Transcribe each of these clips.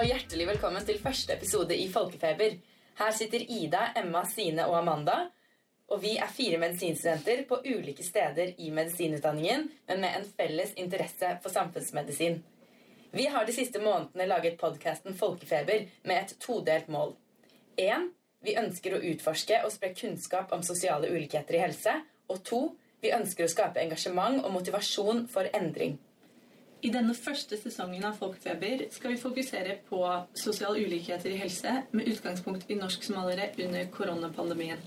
Og hjertelig velkommen til første episode i Folkefeber. Her sitter Ida, Emma, Sine og Amanda. Og vi er fire medisinstudenter på ulike steder i medisinutdanningen, men med en felles interesse for samfunnsmedisin. Vi har de siste månedene laget podkasten Folkefeber med et todelt mål. 1. Vi ønsker å utforske og spre kunnskap om sosiale ulikheter i helse. Og 2. Vi ønsker å skape engasjement og motivasjon for endring. I denne første sesongen av Folkfeber skal vi fokusere på social ulikheter i helse med utgangspunkt i norsksomalere under koronapandemien.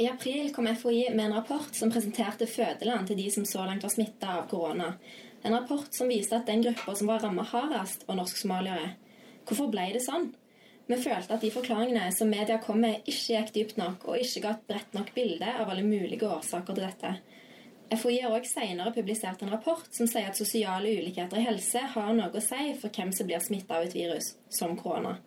I april kom FHI med en rapport som presenterte fødeland til de som så langt var smitta av korona. En rapport som viste at den gruppa som var ramma hardest, var norsk-somaliere. Hvorfor ble det sånn? Vi følte at de forklaringene som media kom med, ikke gikk dypt nok, og ikke ga et bredt nok bilde av alle mulige årsaker til dette. FHI har også senere publisert en rapport som sier at sosiale ulikheter i helse har noe å si for hvem som blir smitta av et virus, som korona.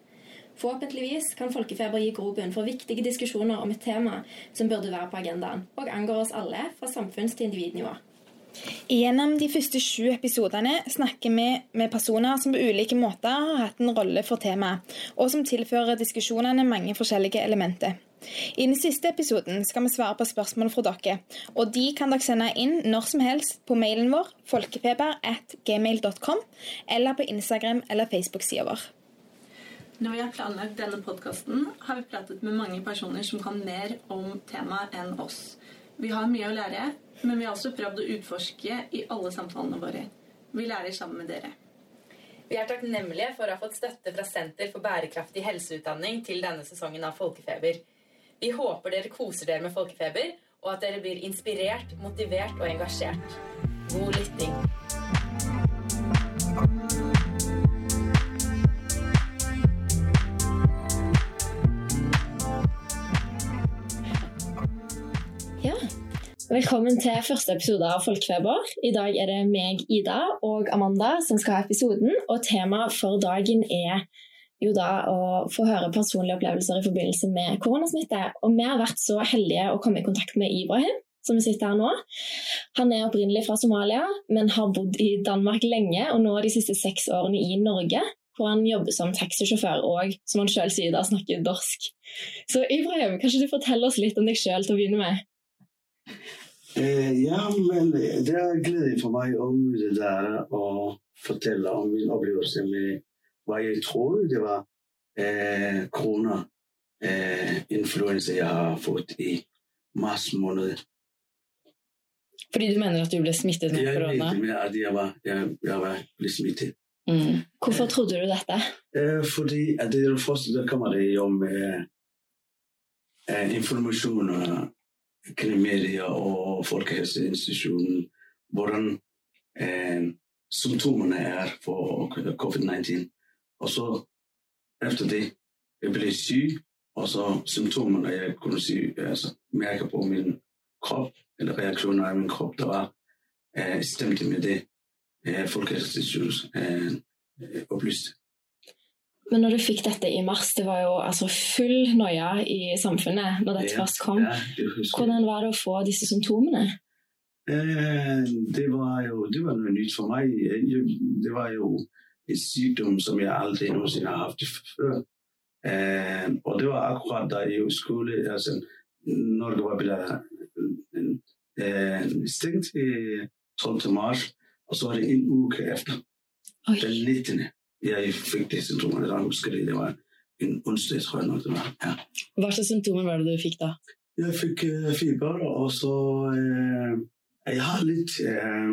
Forhåpentligvis kan folkefeber gi grobunn for viktige diskusjoner om et tema som burde være på agendaen, og angår oss alle fra samfunns- til individnivå. Gjennom de første sju episodene snakker vi med personer som på ulike måter har hatt en rolle for temaet, og som tilfører diskusjonene mange forskjellige elementer. I den siste episoden skal vi svare på spørsmål fra dere, og de kan dere sende inn når som helst på mailen vår folkefeber.gmail.com eller på Instagram eller Facebook-sida vår. Når vi har planlagt denne podkasten, har vi pratet med mange personer som kan mer om temaet enn oss. Vi har mye å lære, men vi har også prøvd å utforske i alle samtalene våre. Vi lærer sammen med dere. Vi er takknemlige for å ha fått støtte fra Senter for bærekraftig helseutdanning til denne sesongen av Folkefeber. Vi håper dere koser dere med Folkefeber, og at dere blir inspirert, motivert og engasjert. God lytting. Ja. Velkommen til første episode av Folkefeber. I dag er det meg, Ida, og Amanda som skal ha episoden. Og temaet for dagen er jo da å få høre personlige opplevelser i forbindelse med koronasmitte. Og vi har vært så heldige å komme i kontakt med Ibrahim, som sitter her nå. Han er opprinnelig fra Somalia, men har bodd i Danmark lenge, og nå de siste seks årene i Norge. Hvor han jobber som taxisjåfør og, som han sjøl sier, da snakker dorsk. Så Ibrahim, kan ikke du fortelle oss litt om deg sjøl til å begynne med? Eh, ja, men det er glede for meg å møte dere og fortelle om min opplevelse med hva jeg tror det var eh, korona, eh, influensa jeg har fått i mars måned. Fordi du mener at du ble smittet med Jeg korona? vet med at jeg var, jeg, jeg var ble smittet. Mm. Hvorfor trodde du dette? Eh, fordi at det er det første da kommer det jo med eh, informasjon kring media og Folkehelseinstitusjonen hvordan eh, symptomene er for covid-19. Og så etter det jeg ble syk, og så symptomene jeg kunne si, altså, merke på min kropp, eller reaksjoner av min kropp, det var eh, stemte med det eh, Folkehelseinstituttet eh, opplyste. Men når du fikk dette i mars, det var jo altså full noia i samfunnet når dette Ja, først kom. ja, det. Hvordan var det å få disse symptomene? Eh, det var jo det var noe nytt for meg. Jeg, det var jo en sykdom som jeg aldri noensinne har hatt før. Eh, og det var akkurat da jeg skulle altså, Norge var blitt eh, stengt i 12. mars, og så var det en uke etter, Oi. den 19. jeg fikk de symptomene. Da husker jeg det var en onsdag, tror jeg nok det var. Ja. Hva slags symptomer var det du fikk da? Jeg fikk eh, feber, og så eh, Jeg har litt eh,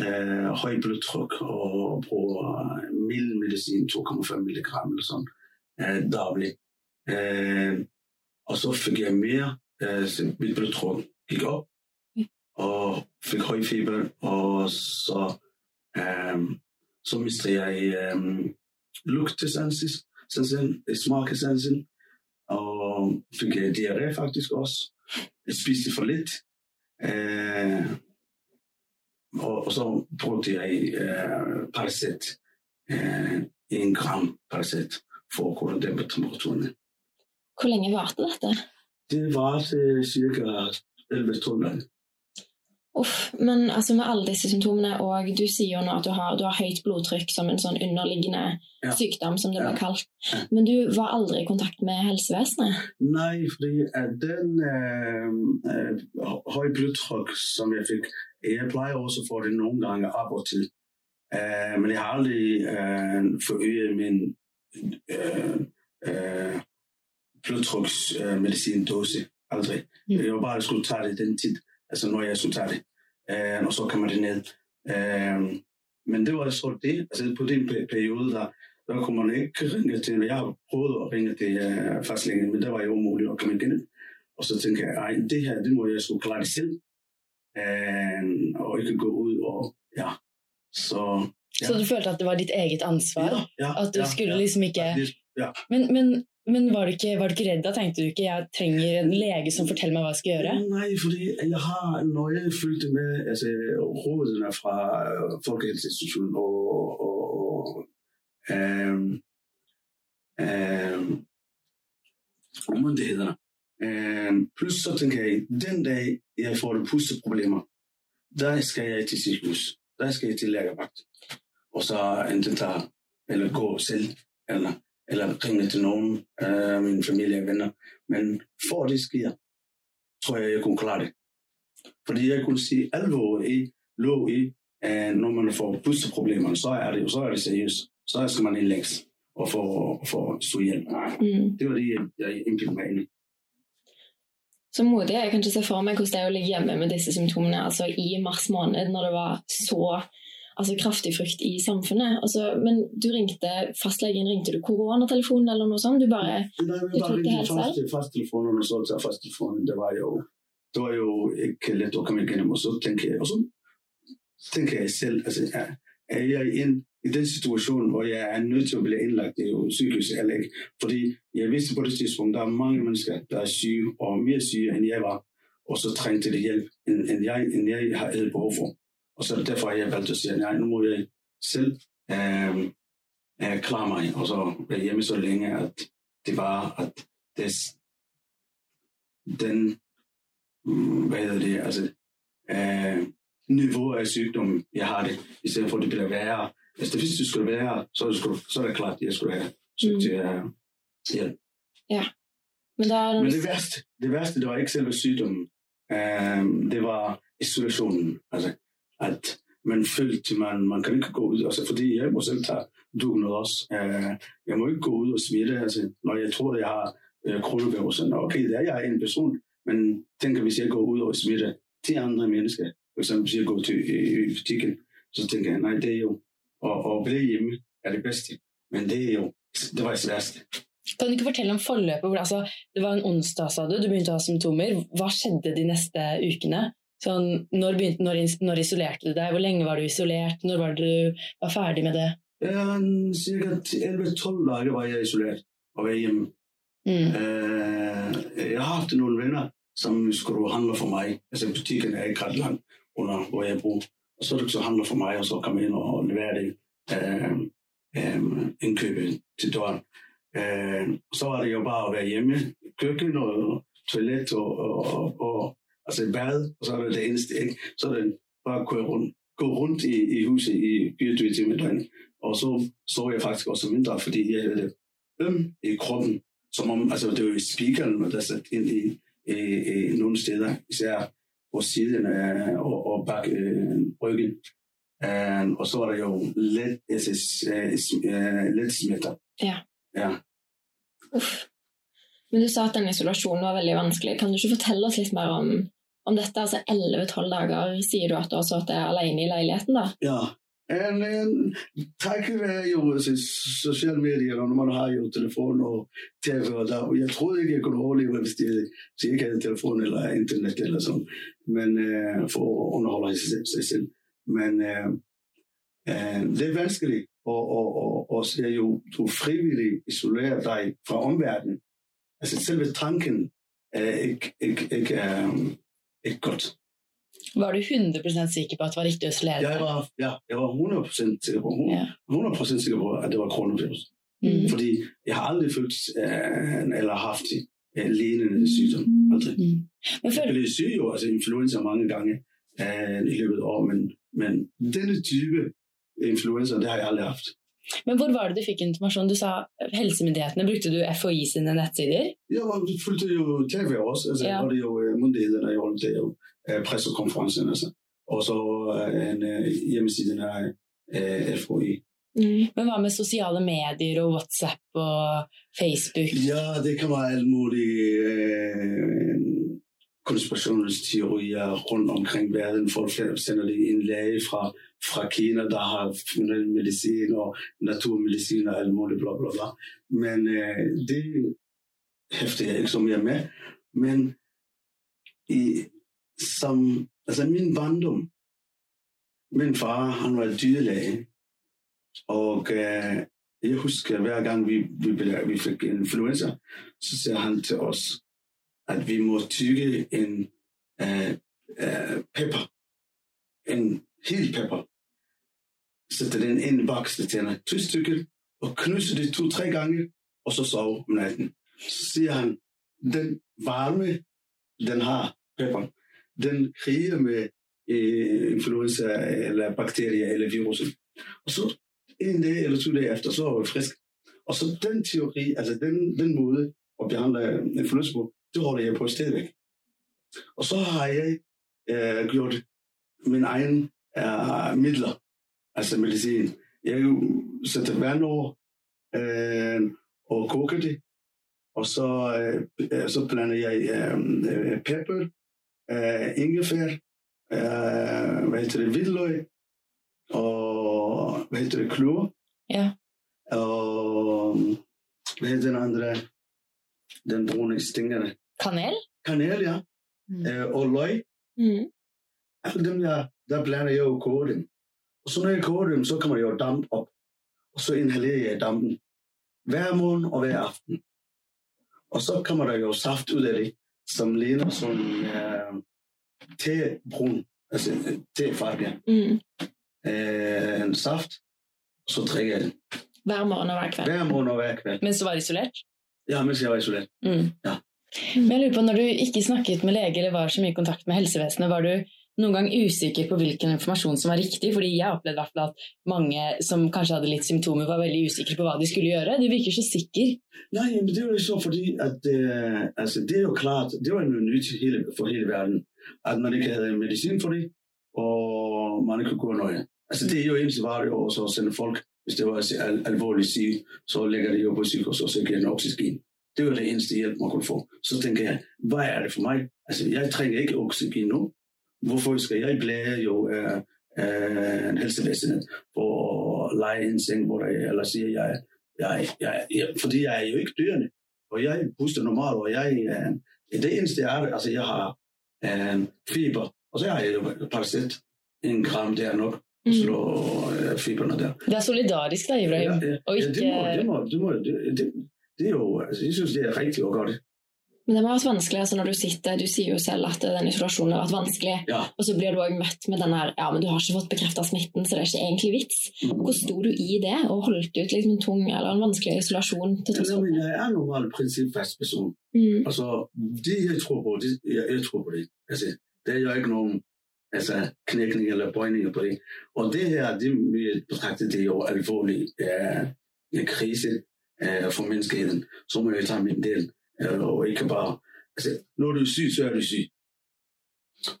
eh, høy blodtryk og på mild medicin, 2,5 mg eller sådan, øh, eh, daglig. Eh, øh, og så fik jeg mere, Eh, så mit blodtryk gik op, og fik høj feber, og så øh, så mistede jeg øh, luktesansen, sansen, smakesansen. Og fik diarré faktisk også. Jeg spiste for lidt. Eh, og, og så brukte jeg eh, Paracet. Eh, en gram Paracet for å kunne dempe temperaturene. Hvor lenge varte dette? Det varte ca. 11-12 dager. Uff, men altså med alle disse symptomene, og du sier jo nå at du har, du har høyt blodtrykk som en sånn underliggende Ja. sykdom, som det Ja. ble kalt. Ja. Men du var aldri i kontakt med helsevesenet? Nej, fordi at den øh, øh, høje blodtryk, som jeg fik, jeg plejer også at få det nogle gange op og til. Øh, men jeg har aldrig øh, forøget min øh, øh, blodtryksmedicindose. Aldrig. Mm. Jeg var bare, at jeg skulle tage det den tid, altså når jeg skulle tage det. Øh, og så kommer det ned. Øh, men det var så det, altså på den pe- periode, der, der kunne man ikke ringe til, jeg har prøvet at ringe til uh, fastlægen, men det var jo umuligt at komme igennem. Og så tænkte jeg, ej, det her, det må jeg skulle klare det selv. Uh, og ikke gå ud og, ja. Så, ja. Så du følte at det var ditt eget ansvar? ja, ja, At du ja, skulle ja. liksom ikke Ja. Men, men, men var, du ikke, var du ikke redd da? Tenkte du ikke jeg trenger en lege som forteller meg hva jeg skal gjøre? Nej, fordi jeg har, jeg følte med altså, rådene fra øh, Folkehelseinstitutionen og, og, og øhm, øhm, hvad myndighederne, øhm, plus så tænker jeg, den dag jeg får de pusteproblemer, der skal jeg til sygehus. Der skal jeg til lægevagt. Og så enten tage, eller gå selv, eller, eller ringe til nogen af mine familie og venner. Men for det sker, tror jeg, jeg kunne klare det. Fordi jeg kunne sige alvor i, lå i, at når man får pusteproblemer, så er det så er det seriøst. Så skal man indlægges og få, få hjælp. Mm. Det var det, jeg, jeg indbildte mig ind i. Så modig. Jeg kan ikke se for meg hvordan det er å ligge hjemme med disse symptomene altså i mars måned, når det var så altså, kraftig frykt i samfunnet. Altså, men du ringte fastlegen, ringte du koronatelefonen eller noe sånt? Du bare Du vi bare ringte helt fast, fasttelefonen, og så til fasttelefonen. Det var jo, det var jo ikke let at komme igennem. Og så tænker jeg, og så tænker jeg selv, altså, er, jeg ind i den situation, hvor jeg er nødt til at blive indlagt i jo sygehus eller ikke? Fordi jeg vidste på det tidspunkt, der er mange mennesker, der er syge, og mere syge, end jeg var. Og så trængte det hjælp, end, end, jeg, end jeg har havde behov for. Og så derfor har jeg valgt at sige, nej, nu må jeg selv øh, øh, klare mig, og så være hjemme så længe, at det var, at det, den, mm, hvad hedder det, altså, øh, niveau af sygdom, jeg har det, i stedet for at det bliver værre. Hvis det, hvis det skulle være, så er skulle, så er det klart, at jeg skulle have søgt Mm. til have hjælp. Men da Men det værste, det værste, det var ikke selve sygdommen. Um, det var isolationen. Altså, at man følte, man, man kan ikke gå ud. Altså, fordi jeg må selv tage dugen også. Uh, jeg må ikke gå ud og smitte. Altså, når jeg tror, at jeg har uh, coronavirusen. Okay, det er jeg en person. Men tænk, hvis jeg går ud og smitter til andre mennesker. For eksempel, hvis jeg går til i, i butikken, så tænker jeg, nej, det er jo at, at blive hjemme er det bedste. Men det er jo, det var det værste. Kan du ikke fortelle om forløpet? Hvor, altså, det var en onsdag, sa du. Du begynte å ha symptomer. Hva skjedde de neste ukene? Sånn, når, begynte, når, når isolerte du deg? Hvor lenge var du isolert? Når var du var ferdig med det? Ja, cirka 11-12 dage var jeg isoleret og var hjemme. Mm. Uh, jeg har haft nogle venner, som skulle handle for mig. Altså butikken er ikke ret langt under, hvor jeg bor. Og så er det så handler for mig, og så komme ind og levere det øh, øh, indkøbet til døren. Øh, så var det jo bare at være hjemme. Køkken og toilet og, og, og, og altså bad, og så er det det eneste. Ikke? Så er det bare at køre rundt, gå rundt i, i huset i 24 timer døgn. Og så så jeg faktisk også mindre, fordi jeg havde det øm i kroppen. Som om, altså det var jo speakeren, der sat ind i, i, i nogle steder, især på siden af, og, og bag øh, ryggen. Uh, og så var der jo let, altså, uh, let smitter. Ja. Ja. Uff. Men du sa at den isolasjonen var veldig vanskelig. Kan du ikke fortelle oss litt mer om, om dette? Altså 11-12 dager sier du at du har sittet alene i leiligheten, da? Ja. En, en, takket være jo altså, sociale medier, og når man har jo telefon og tv, og der, jeg troede ikke, jeg kunne overleve, hvis jeg, hvis ikke havde telefon eller internet eller sådan, men øh, for at underholde sig, sig selv. Men øh, øh, det er vanskeligt, og, og, og, og så er jo, du frivilligt isolerer dig fra omverdenen. Altså selve tanken er ikke, ikke, ikke, øh, ikke godt. Var du 100% sikker på at det var riktig å isolere Jeg deg? var, ja, jeg var 100% sikker på, Ja. 100% sikker på, at det var coronavirus. Mm. Fordi jeg har aldrig følt øh, eller haft øh, lignende sygdom. Aldrig. Mm. Men Jeg føler, blev syg jo, altså influenza mange gange. Øh, i løbet af år, men, men denne type influencer, det har jeg aldrig haft. Men hvor var det du fik information? Du sa helsemyndighetene. Brukte du FHI sine nettsider? Jeg var, fulgte jo TV også, altså, Ja. ja. det er jo øh, myndighederne, jeg holdt jo pressekonferencen, altså. og så øh, en hjemmesiden af øh, FHI. Mm. Men hva med sosiale medier og WhatsApp og Facebook? Ja, det kan være alle mulige øh, konspirationsteorier rundt omkring verden. Folk sender det en læge fra, fra Kina, der har fundet medicin og naturmedicin og alt muligt, bla bla bla. Men øh, det hæfter jeg ikke så mere med. Men i, som, altså min barndom, min far, han var dyrlæge, og øh, jeg husker, hver gang vi, vi, blev- vi fik influenza, så sagde han til os, at vi må tykke en øh, øh, pepper, en hel pepper, sætte den ind i bakste tænder, to stykker, og knuse det to-tre gange, og så sove om natten. Så siger han, den varme, den har pepperen, den kriger med øh, influenza eller bakterier eller virusen. Og så en dag eller to dage efter, så var vi frisk. Og så den teori, altså den, den måde at behandle influenza på, det holder jeg på stadigvæk. Og så har jeg øh, gjort min egen øh, midler, altså medicin. Jeg sætter vand over øh, og koger det, og så, øh, øh, så blander jeg øh, øh, pepper, øh, ingefær, øh, hvad hedder det, hvidløg, og hvad hedder det, klor, Ja. og hvad hedder den andre, den brune stingerne. Kanel? Kanel, ja. Mm. Øh, og løg. Mm. Dem, jeg, der blander jeg jo koger dem. Og så når jeg koger dem, så kommer jeg jo damp op. Og så inhalerer jeg dampen. Hver morgen og hver aften. Og så kommer der jo saft ud af det, som ligner sådan øh, tebrun. Altså øh, tefarve, ja. Mm. Øh, en saft. Og så drikker jeg den. Hver morgen og hver kveld. Hver morgen og hver kveld. Mens du var isolert? Ja, mens jeg var isoleret. Mm. Ja. Men jeg lurer på, når du ikke snakket med lege eller var så mye i kontakt med helsevesenet, var du noen gang usikker på hvilken informasjon som var riktig? Fordi jeg opplevde i hvert fall at mange som kanskje hadde litt symptomer, var veldig usikre på hva de skulle gjøre. De virker så sikre. Nej, men det var jo så fordi, at øh, altså, det er jo klart, det var noget nyt hele, for hele verden, at man ikke havde medicin for det, og man ikke kunne gå nøje. Altså det er jo eneste var det jo også at sende folk, hvis det var al- alvorligt syge, så lægger de jo på sygehus, og så den oxygen. Det var det eneste hjælp, man kunne få. Så tænker jeg, hvad er det for mig? Altså jeg trænger ikke oxygen nu. Hvorfor skal jeg blære jo af, af helsevæsenet for at lege en seng, hvor der, eller siger jeg, jeg, jeg, jeg, fordi jeg er jo ikke dyrende, og jeg puster normalt, og jeg, øh, det eneste er, altså jeg har øh, feber, og så har jeg jo parasit, en gram der nok, Mm. slå øh, fiberne der. Det er solidarisk da, Ibrahim. ja, Og ja, det, må, ikke- det, må, det, må, det, det, det er jo, altså jeg synes, det er rigtigt og godt. Men det må ha vært vanskelig altså når du sitter Du sier jo selv at den isolasjonen har vært vanskelig. Ja, Og så blir du òg møtt med den her Ja, men du har ikke fått bekrefta smitten, så det er ikke egentlig vits. Hvor sto du i det, og holdt ut liksom en tung eller en vanskelig isolasjon til tross for men jeg er normalt principfast person. mm. Altså, det jeg tror på, det, jeg, jeg tror på det. Altså, der er jo ikke nogen altså, knækning eller bøjninger på det. Og det her, det vi betragter det er jo alvorlig en krise øh, for menneskeheden. Så må jeg tage min del, øh, og ikke bare, altså, når du er syg, så er du syg.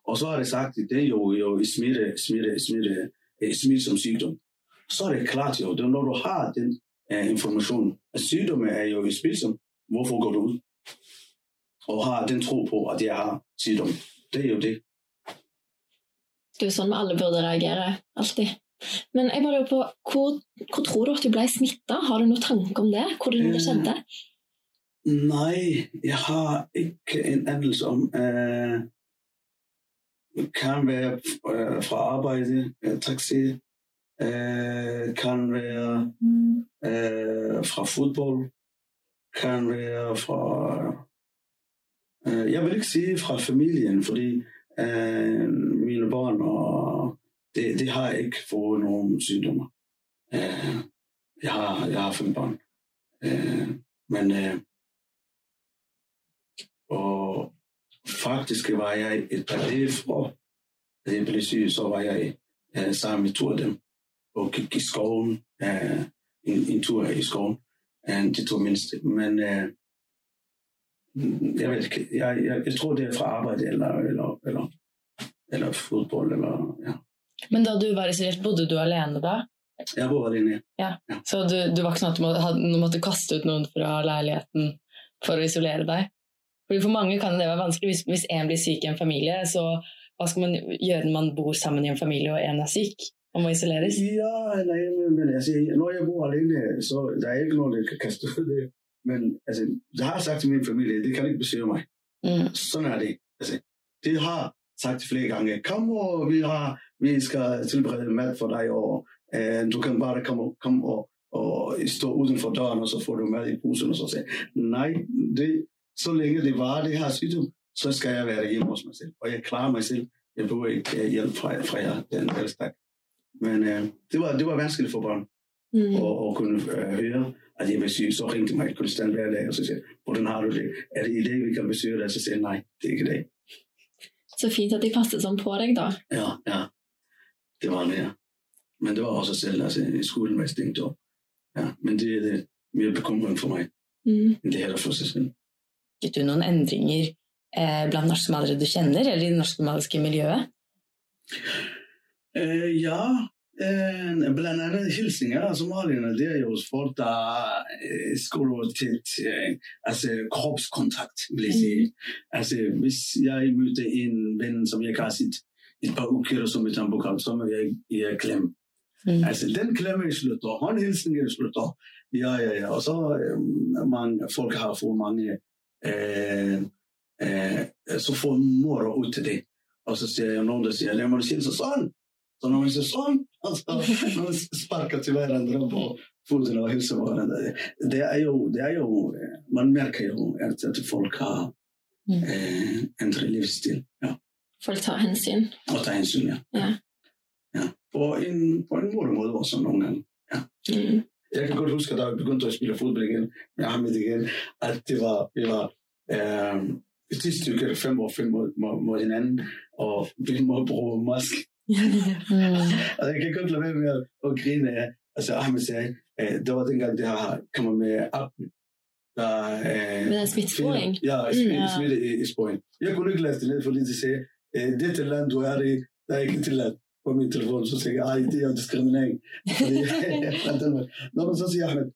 Og så har det sagt, det er jo, jo i smitte, smitte, smitte, øh, smitsom sygdom. Så er det klart jo, det når du har den øh, information, at sygdomme er jo smitsom, hvorfor går du ud? Og har den tro på, at jeg har sygdom. Det er jo det. Det er jo sånn alle burde reagere. altid. Men jeg bare lurer på, hvor, hvor tror du at du ble smitta? Har du noen tanke om det? Hvordan det skjedde? Nej, jeg har ikke en anelse om. Det kan være øh, fra arbejde, øh, taxi, øh, kan være fra fodbold, kan være fra... Jeg vil ikke sige fra familien, fordi mine børn og det, det har ikke fået nogen sygdommer. Øh, jeg, har, jeg har fem børn. Øh, men øh, og faktisk var jeg et par dage fra da jeg blev syg, så var jeg øh, sammen med to af dem og gik i skoven, øh, en, en tur i skoven, øh, de to mindste. Men øh, jeg ved ikke, jeg, jeg, jeg tror, det er fra arbejde eller, eller, eller, eller fodbold. Eller, ja. Men da du var isolert, bodde du alene da? Jeg bor alene. Så du, du var ikke sånn at du må- hadde- måtte kaste ut noen fra leiligheten for å isolere deg? Fordi For mange kan det være vanskelig. Hvis, hvis en blir syk i en familie, så hva skal man gjøre når man bor sammen i en familie og en er syk og må isoleres? Ja, nej, men, altså, når jeg bor alene, så der er ikke nogen, der kan kaste det. Men altså, jeg har sagt til min familie, det kan ikke besøge mig. Mm. Sådan er det. Altså, det har sagt flere gange. Kom og vi, har, vi skal tilberede mad for dig, og øh, du kan bare komme, komme og, og stå uden for døren, og så får du mad i posen, og så siger nej, det, så længe det var det her sygdom, så skal jeg være hjemme hos mig selv. Og jeg klarer mig selv. Jeg behøver ikke øh, hjælp fra, fra jer, den ældste. Men øh, det, var, det var vanskeligt for børn Mm. og, og kunne øh, høre, at jeg var syg. Så ringte mig konstant hver dag, og så sagde jeg, hvordan har du det? Er det i dag, vi kan besøge dig? Så sagde jeg, nej, det er ikke i dag. Så fint at de passet sånn på deg, da. Ja, ja. Det var det, ja. Men det var også selv, altså i skolen var jeg stengt op. Ja, men det er det mere bekymring for mig, Mm. end det heller for sig selv. Fikk du noen endringer eh, blant norskmalere du kjenner, eller i det norskmaliske miljøet? Øh, ja, blandt andet hilsninger af somalierne, det er jo sport, der øh, skulle til, øh, altså kropskontakt, vil jeg sige. Altså, hvis jeg mødte en ven, som ikke har set et par uger som hamburger, så må jeg, jeg klemme. Mm. Altså, den klemme slutter, håndhilsninger slutter. Ja, ja, ja. Og så øh, mange, folk har fået mange, øh, øh, så får mor ud til det. Og så siger jeg nogen, der siger, lad mig sige så når man siger sådan, og så når man sparker til hverandre på foden og hilser på hverandre. Det er jo, det er jo man mærker jo, at, at folk har Mm. ændret livsstil. Ja. Folk tar hensyn. Og tager hensyn, ja. Ja. ja. På en, på en modig måde også nogle gange. Mm. Jeg kan godt huske, da jeg begyndte at spille fodbold igen, med Ahmed igen, at det var, det var øh, et ti stykker, fem år fem mod, mod, mod hinanden, og vi må bruge mask. Mm. Og jeg kan godt lade være med at, at grine af, altså Ahmed sagde, øh, det var dengang, det har kommet med appen, der øh, Med smittesporing. Ja, Mm, smitte, ja. smitte i, i sporing. Jeg kunne ikke læse det ned, fordi de sagde, øh, dette land, du er i, der er ikke tilladt på min telefon. Så tænkte jeg, ej, det er diskriminering. Når man så siger Ahmed,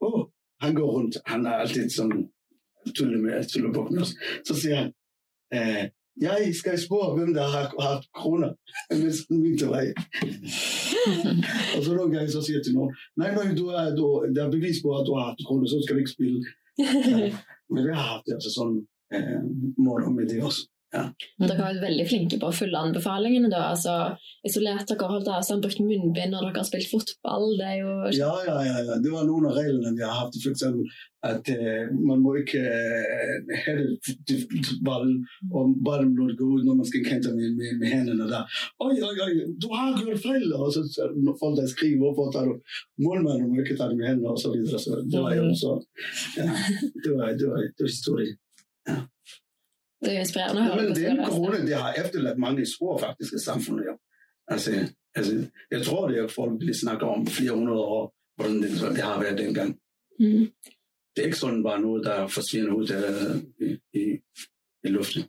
åh, oh, han går rundt, han er altid sådan, tulle med, tulle på med os. Så siger han, øh, jeg skal spørge, hvem der har haft kroner, mens han vinkte vej. og så nogle gange så siger jeg til nogen, nej, nej, du er, du, der er bevis på, at du har haft kroner, så skal du ikke spille. Men jeg har haft det altså sådan øh, moro med det også. Dere har vært veldig flinke på å følge anbefalingene. da, altså Isolert dere, holdt avstand, brukt munnbind når dere har spilt fotball. Det er jo Ja, ja, ja, ja. Det var nogle af reglerne, vi har haft. For eksempel, at øh, man må ikke have det til ballen, og når det går ud, når man skal kante med, med, med hænderne der. Oj, oj, oj, du har gjort fejl. Og så så der folk, der skriver, hvorfor tager du målmanden, og ikke tager det med hænderne, og så videre. Så det var jo så, ja, det var, det var, det var historie. Det er inspirerende Ja, men det. corona, det har efterladt mange spor faktisk i samfundet. Ja. Altså, altså, jeg tror, det er folk, vil snakke om flere hundrede år, hvordan det, det har været dengang. Mm. Det er ikke sådan bare noget, der forsvinder ud af, i, i, i luften.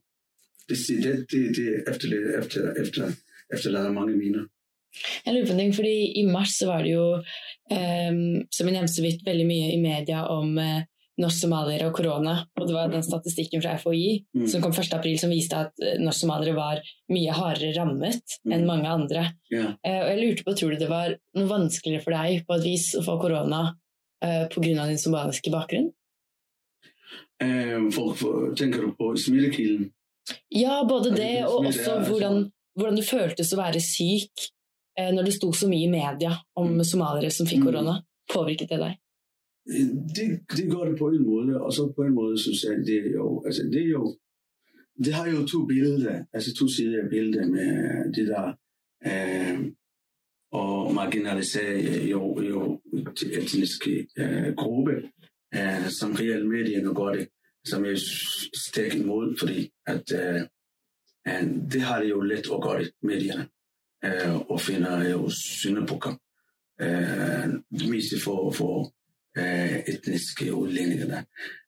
Det, det, det, det efterlader, efter, efter, efterlader mange miner. Jeg lurer på en ting, fordi I mars så var det jo, ehm, som jeg nevnte så vidt, veldig mye i media om eh, norsk-somaliere og korona. Og det var den statistikken fra FHI Mm. som kom 1. april som viste at eh, norsk-somaliere var mye hardere rammet Mm. enn mange andre. Ja. Eh, og jeg lurte på, tror du det var noe vanskeligere for deg på et vis å få korona eh, på grunn av din somaliske bakgrunn? Øh, for, for, tænker du på smittekilden? Ja, både det, og også altså- hvordan, hvordan det føltes å være syk eh, når det sto så mye i media om Mm. somaliere som fikk Mm. korona. Påvirket det deg? Øh, det, det gør det på en måde, og så på en måde synes jeg, det er jo, altså det er jo, det har jo to billeder, altså to sider af billedet med det der, øh, og marginalisere øh, jo, jo etniske øh, gruppe, øh, som reelt medierne gør det, som jeg er stærk imod, fordi at øh, øh, det har det jo let at gøre det, medierne, eh, og finder jo syndebukker. Øh, det meste for, for øh, etniske udlændinge der.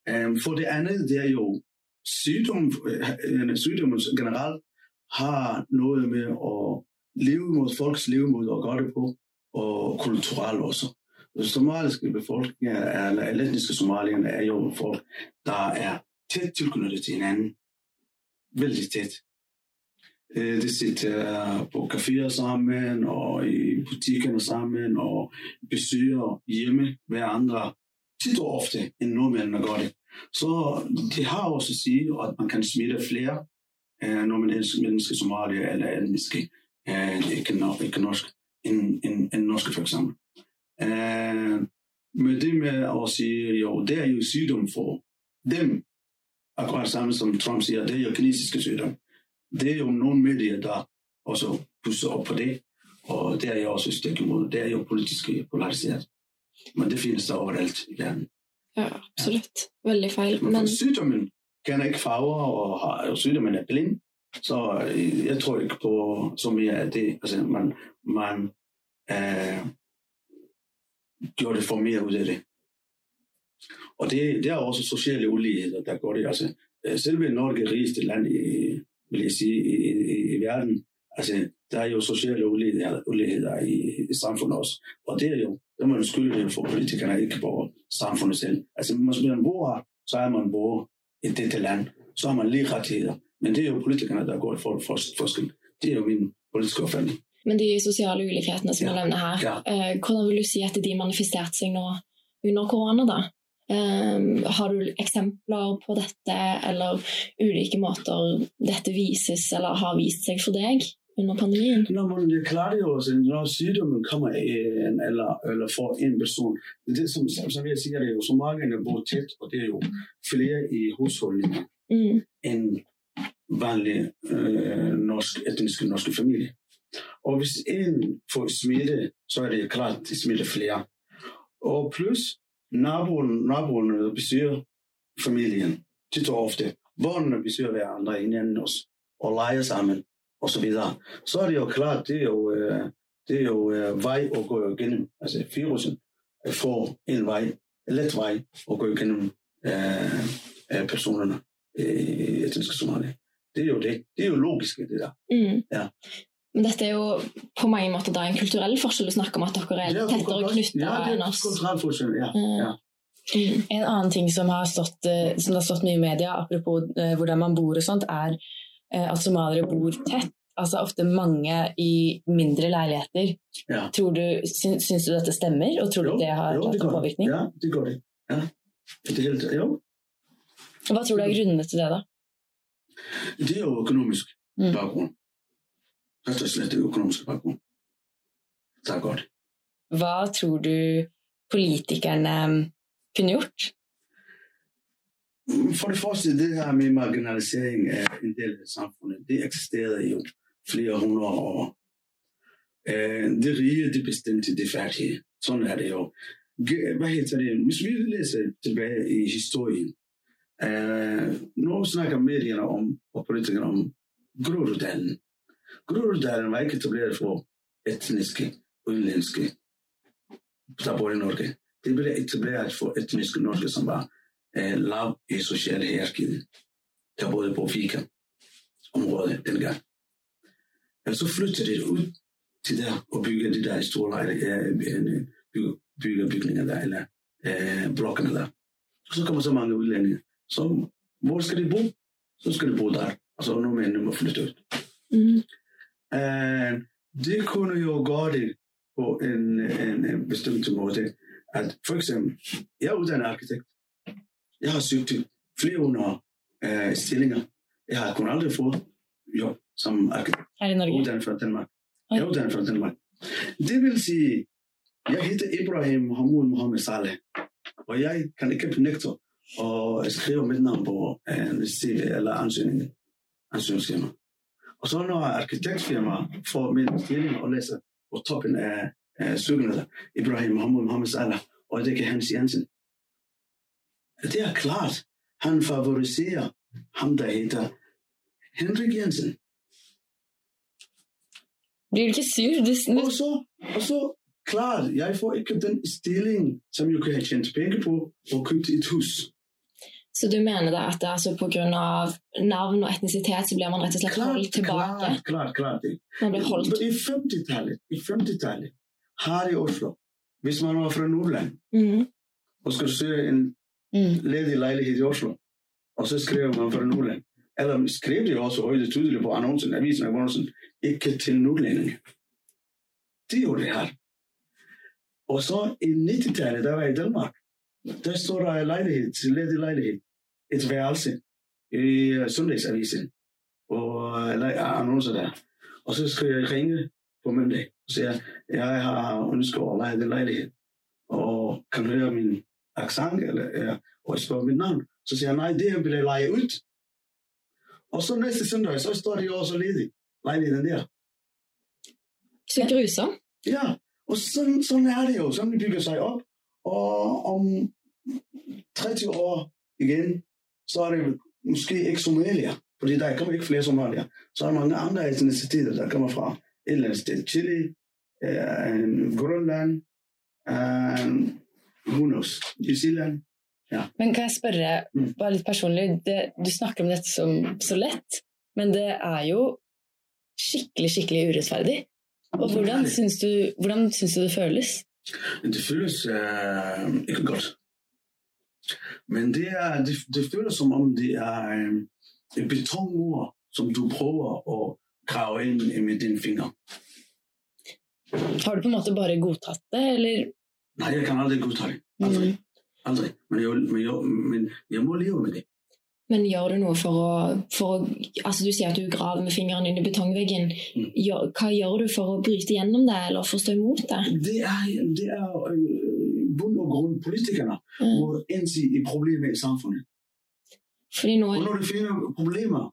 Eh, for det andet, det er jo sygdom, øh, øh sygdommen generelt har noget med at leve mod folks levemåde og gøre det på, og kulturelt også. Den somaliske befolkning, eller etniske somalierne, er jo folk, der er tæt tilknyttet til hinanden. Vældig tæt. Øh, det sitter øh, på caféer sammen, og i butikkerne sammen, og besøger hjemme hver andre tit og ofte, end nordmændene gør det. Så det har også at sige, at man kan smitte flere, øh, når man er menneske somalier eller etniske, ikke, ikke norsk, end, end, end norske for eksempel. Men det med at sige, jo, det er jo sygdom for dem, akkurat samme som Trump siger, det er jo kinesiske sygdom. Det er jo nogle medier, der også pusser op på det, og det er jo også stykke imod. Det er jo politisk polariseret. Men det findes der overalt i verden. Ja, absolutt. Veldig feil. Men Men sygdommen kender ikke farver, og, har, og sygdommen er blind. Så øh, jeg tror ikke på så mye af det. Altså, man, man øh, gjorde det for mere ud af det. Og det, det er også sociale uligheder, der går det. Altså, øh, selve Norge rigeste land i, vil jeg sige, i, i, i verden. Altså, der er jo sociale uligheder, uligheder i, i samfundet også. Og det er jo, det må man skylde det for politikerne, ikke på samfundet selv. Altså, hvis man bor her, så er man bor i dette land. Så har man lige rettigheder. Men det er jo politikerne, der går for, for forskel. Det er jo min politiske opfattning. Men de sosiale ulikhetene som Ja. du nevner her, Ja. eh, hvordan vil du si at de manifesterte seg nå under korona? da? Eh, har du eksempler på dette, eller ulike måter dette vises eller har vist seg for deg under pandemien? Når man det er klart jo, altså, når sygdommen kommer en, eller, eller for en person, det det som, som jeg siger, det er jo så mange bor tæt, og det er jo flere i husholdninger Mm. end vanlige øh, norsk, etniske norske familie. Og hvis en får smitte, så er det klart, det smitter flere. Og plus, naboen, naboen besøger familien tit og ofte. Børnene besøger hverandre hinanden også, og leger sammen, og så videre. Så er det jo klart, det er jo, øh, det er jo øh, vej at gå igennem. Altså virusen får en vej, en let vej at gå igennem øh, øh, personerne i etniske Somalia. Det er jo det. Det er jo logisk, det der. Mm. Ja. Men dette er jo på mange måter da en kulturell forskjell å snakke om at dere er tettere knytta ja, enn er oss. forskjell. Ja. Mm. ja. Mm. En annen ting som, har stått, eh, som det har stått mye i media, apropos eh, hvordan man bor og sånt, er eh, at somaliere bor tett. Altså ofte mange i mindre leiligheter. Ja. Tror du, syns, syns du dette stemmer, og tror du det har jo, det påvirkning? Ja, det går det. Ja. Det er helt, jo, Hva tror du er grunnene til det, da? det er jo økonomisk Mm. Rett og slett det økonomiske bakgrunn. Det er godt. Hva tror du politikerne kunne gjort? For det første, det her med marginalisering af en del af samfundet, det eksisterede jo flere hundrede år. Øh, det rige, det bestemte det fattige. Sådan er det jo. Hvad heter det? Hvis vi læser tilbage i historien, øh, nu snakker medierne om, og politikerne om Groruddalen. Groruddalen var ikke etableret for etniske, udenlandske, der bor i Norge. Det blev etableret for etniske norske, som var eh, lav i sociale hierarkiet. Der boede på Fika området dengang. Og så flyttede de ud til der og byggede de der store lejre, eh, øh, øh, bygge, bygninger der, eller eh, blokkene der. Og så kommer så mange udlændinge. Så hvor skal de bo? Så skal de bo der. Og så nogle mænd må flytte ud. Mm. Eh, det kunne jo gøre det på en, en, en bestemt måde. At for eksempel, jeg er uddannet arkitekt. Jeg har søgt til flere hundrede øh, stillinger. Jeg har kun aldrig fået job som arkitekt. Uddannet fra Danmark. Jeg er uddannet fra Danmark. Det vil sige, jeg hedder Ibrahim Hamoud Mohammed Saleh. Og jeg kan ikke benægte at skrive mit navn på en eller ansøgning, ansøgningsfirma. Og så når arkitektfirmaer får min stilling og læser på toppen af, af søgende, Ibrahim Mohammed Mohammed Saleh, og det ikke Hans Jensen. Det er klart, han favoriserer ham, der hedder Henrik Jensen. Sur? Du, du, Og så, og så klart, jeg får ikke den stillingen som jeg kunne ha tjent penger på og købt et hus. Så du mener da at det, altså, av navn og etnisitet så blir man rett og slett Klart, holdt tilbake? klart, klart, klart. det. Holdt I 50-tallet, i 50-tallet, her i Oslo, hvis man var fra Nordland Mhm. og skulle søge en mm. ledig leilighet i Oslo, og så skrev man fra Nordland, eller skrev de også høyt og tydelig på annonsen, avisen av annonsen, ikke til nordlendinger. De gjorde det her. Og så i 90-tallet, da var jeg i Danmark, der står der lejlighed, ledig lejlighed, et værelse i uh, Sundagsavisen, og uh, annoncer der. Og så skal jeg ringe på mandag og sige, jeg har ønsket at lege den lejlighed, og kan høre min accent, eller, ja, og jeg spørger mit navn. Så siger jeg, nej, det her vil jeg lege ud. Og så næste søndag, så står jo også ledig, lejligheden der. Så grusomt. Ja, og sådan, sådan er det jo. Sådan det bygger sig op. Og om 30 år igen, så er det måske ikke Somalia. Fordi der kommer ikke flere somalier. Så er der mange andre etniciteter, der kommer fra et eller andet sted. Chile, øh, Grønland, øh, who knows, New Zealand. Men kan jeg spørre, Mm. bare litt personlig, det, du snakker om dette som så lett, men det er jo skikkelig, skikkelig urettferdig. Og hvordan syns du, hvordan syns du det føles? Det føles øh, ikke godt. Men det, er, det, det føles som om det er øh, en betonmur, som du prøver at grave ind med dine fingre. Har du på en måte bare godtatt det, eller? Nej, jeg kan aldrig godtage det. Aldrig. Mm. Aldrig. Men jeg, men, jeg, men jeg må leve med det. Men gjør du noe for å, for å Altså, du sier at du graver med fingrene inn i betongveggen. Mm. Gjør, hva gjør du for å bryte gjennom det, eller for å stå imot det? Det er, det er bund og grund politikerne Mm. må indse i problemer i samfundet. Fordi nå Og når de finder problemer,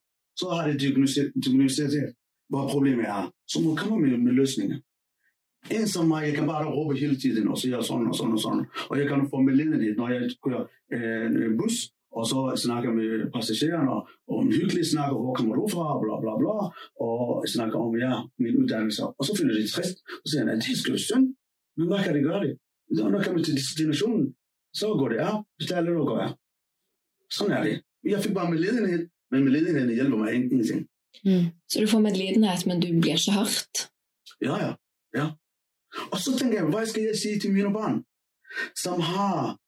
så har de diagnostiseret, hvad problemet er. Så må komme med, med løsninger. En som mig, jeg kan bare råbe hele tiden og sige sådan og sådan og sådan. Og jeg kan få medlidenhed, når jeg kører øh, en bus, og så snakker med passagererne og, og en hyggelig snak, og hvor kommer du fra, bla bla bla, og snakker om, ja, min uddannelse. Og så finder de trist, og siger, at det jo synd. Men hvad kan det gøre det? Når man kommer til destinationen, så går det af, betaler du og går af. Sådan er det. Jeg fik bare medlidenhed, men medlidenheden hjælper mig ingenting. Så du får medlidenhet, men du blir ikke hørt. Ja, ja. ja. Og så tænker jeg, hvad skal jeg sige til mine børn, som har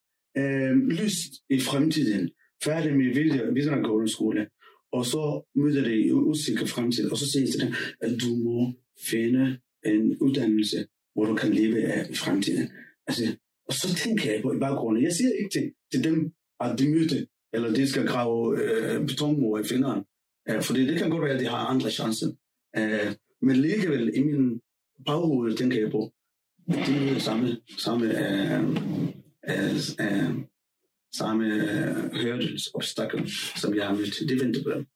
øh, lyst i fremtiden, færdig med videre- videregående skole, og så møder de i usikker fremtid, og så siger jeg til dem, at du må finde en uddannelse, hvor du kan leve af i fremtiden. Altså, og så tænker jeg på i baggrunden, jeg siger ikke til, til dem, at de mødte, eller de skal grave øh, betonmur i fingeren, øh, fordi det kan godt være, at de har andre chancer. Øh, men alligevel i min baghoved tænker jeg på, det er samme, samme, øh, øh, øh, samme øh, hurdles, obstacle, som jeg har mødt. Det venter på dem.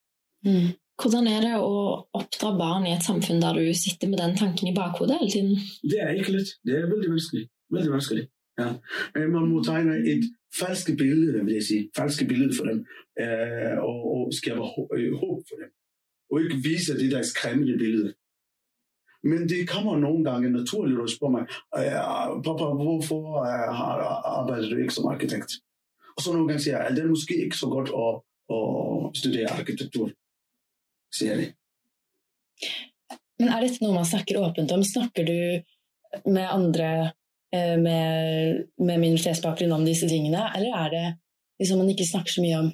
Hvordan er det å oppdra barn i et samfunn der du sitter med den tanken i bakhodet hele tiden? Det er ikke let. Det er veldig vanskelig. Veldig det. Ja. Men Man må tegne et falske billede, vil jeg sige. Falske billede for dem. Øh, og, og skabe øh, håb for dem. Og ikke vise det der skræmmende billede. Men det kommer nogle gange naturligt og spørger mig, øh, pappa, hvorfor har, arbejder du ikke som arkitekt? Og så nogle gange siger jeg, at det er måske ikke så godt at, at studere arkitektur. Siger det. Men er dette noget, man snakker åbent om? Snakker du med andre med, med minoritetsbakgrunn om disse tingene, eller er det liksom man ikke snakker så mye om?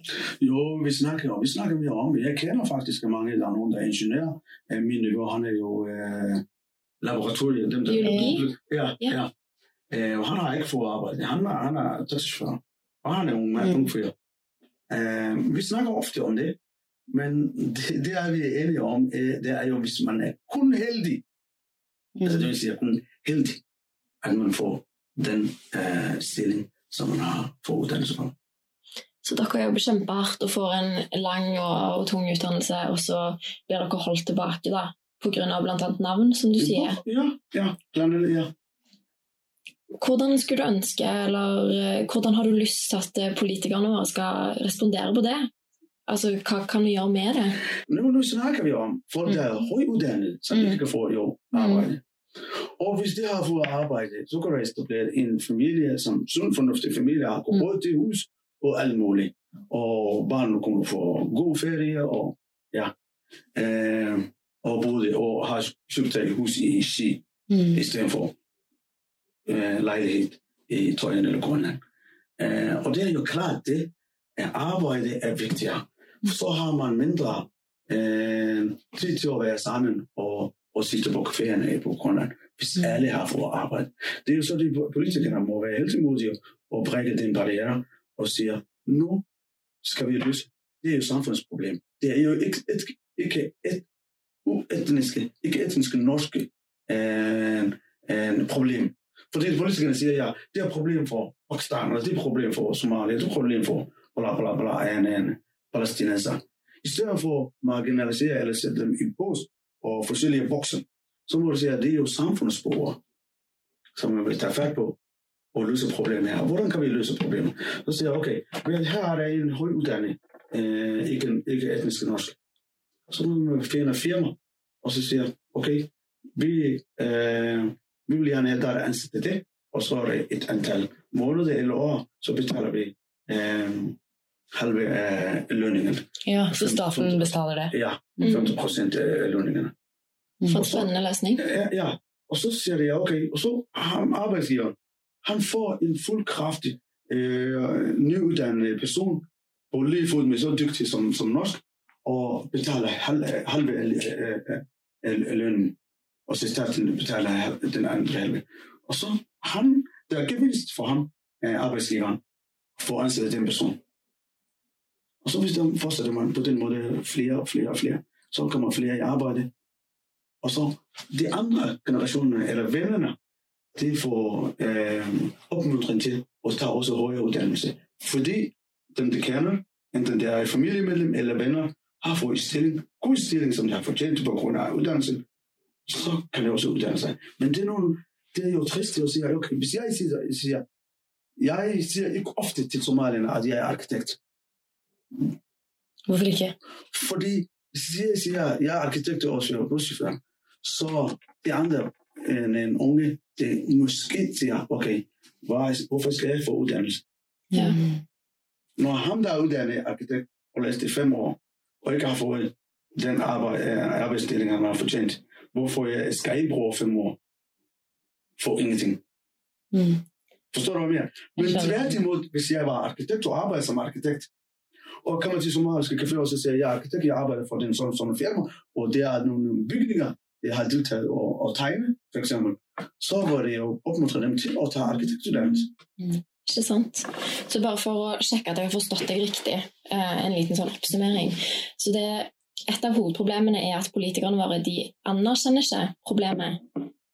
Jo, vi snakker, vi snakker mye om det. Jeg kender faktisk mange, der er nogen, der er ingeniører. Øh, Min nivå, han er jo øh, laboratoriet. Dem, der, Biologi? Ja, Ja. ja. Øh, og han har ikke fået arbejde. Han er, han er 40. Og han er mand, Mm. ung fyr. Øh, vi snakker ofte om det. Men det, det er vi enige om, øh, det er jo, hvis man er kun heldig. Mm. Altså det vil sige kun heldig, at man får den øh, stilling, som man har fået uddannelse for. Så dere jobber kjempehardt og får en lang og, og tung utdannelse, og så blir dere holdt tilbake da, på grunn av blant annet navn, som du sier. Ja, ja, ja. Hvordan skulle du ønske, eller eh, hvordan har du lyst til at eh, politikerne våre skal respondere på det? Altså, hva kan vi gjøre med det? Nu, nu snakker vi om folk, der er højuddannede, som Mm. ikke kan få jobb. arbejde. Og hvis de har fået arbejde, så kan der etablere en familie, som sund fornuftig familie, har Mm. råd til hus og alt muligt. Og barnet kunne få god ferie, og ja, øh, og boede og har købt et hus i Ski, Mm. i stedet for øh, lejlighed i Trøjen eller Grønland. Øh, og det er jo klart det, at arbejde er vigtigere. Så har man mindre øh, tid til at være sammen og, og sitte på caféerne på Grønland, hvis Mm. alle har fået arbejde. Det er jo så, de politikere må være heltemodige og brække den barriere og siger, nu skal vi løse. Det er jo samfundsproblem. Det er jo ikke et, ikke et uetniske, ikke etniske norske øh, øh, problem. Fordi politikerne siger, ja, det er et problem for Pakistan, og det er et problem for Somalia, det er et problem for bla bla bla, en, en palæstinenser. I stedet for at marginalisere eller sætte dem i bås og forskellige voksne, så må du sige, at det er jo samfundsborger, som man vil tage fat på og løse problemet her. Hvordan kan vi løse problemet? Så siger jeg, okay, men her er der en høj uddannet, øh, ikke, ikke etnisk norsk. Så må man finde firma, og så siger okay, vi, øh, vi vil gerne have dig ansat det, og så er det et antal måneder eller år, så betaler vi øh, halve af lønningen. Ja, så staten betaler det. Ja, Mm. 50 procent af lønningerne. For en spennende løsning. Ja, ja. Og så siger det, okay, og så har arbejdsgiveren, han får en fuldkraftig, øh, nyuddannet person, på lige fod med så dygtig som, som norsk, og betaler halv, halve af, af lønnen, og så staten betaler den anden halve. Og så han, der er gevinst for ham, af arbejdsgiveren, for at ansætte den person. Og så hvis der fortsætter man på den måde flere og flere og flere, så kommer flere i arbejde. Og så de andre generationer, eller vennerne, de får øh, opmuntring til at tage også højere uddannelse. Fordi dem, de kender, enten det er et familiemedlem eller venner, har fået en stilling, god stilling, som de har fortjent på grund af uddannelsen, så kan de også uddanne sig. Men det er, nogle, det er jo trist at sige, okay, hvis jeg siger, jeg siger, jeg siger ikke ofte til somalierne, at jeg er arkitekt. Hvorfor ikke? Fordi jeg siger, jeg er arkitekt og også buschauffør, så de andre end en unge, det måske siger, okay, hvorfor skal jeg få uddannelse? Ja. Når ham, der er uddannet arkitekt og læst i fem år, og ikke har fået den arbejde, øh, arbejdsstilling, han har fortjent, hvorfor jeg skal jeg bruge fem år for ingenting? Mm. Forstår du, hvad jeg mener? Men Jeg tværtimod, hvis jeg var arkitekt og arbejdede som arkitekt, og kommer til somaliske café og så siger, jeg er arkitekt, jeg arbejder for den sådan, sådan firma, og det er nogle bygninger, jeg har deltaget og, og tegne, for eksempel, så var det jo opmuntret dem til at tage arkitektuddannelse. Mm. Ikke sant? Så bare for å sjekke at jeg har forstått deg riktig, eh, en liten sånn oppsummering. Så det, et av hovedproblemene er at politikerne våre de anerkjenner ikke problemet.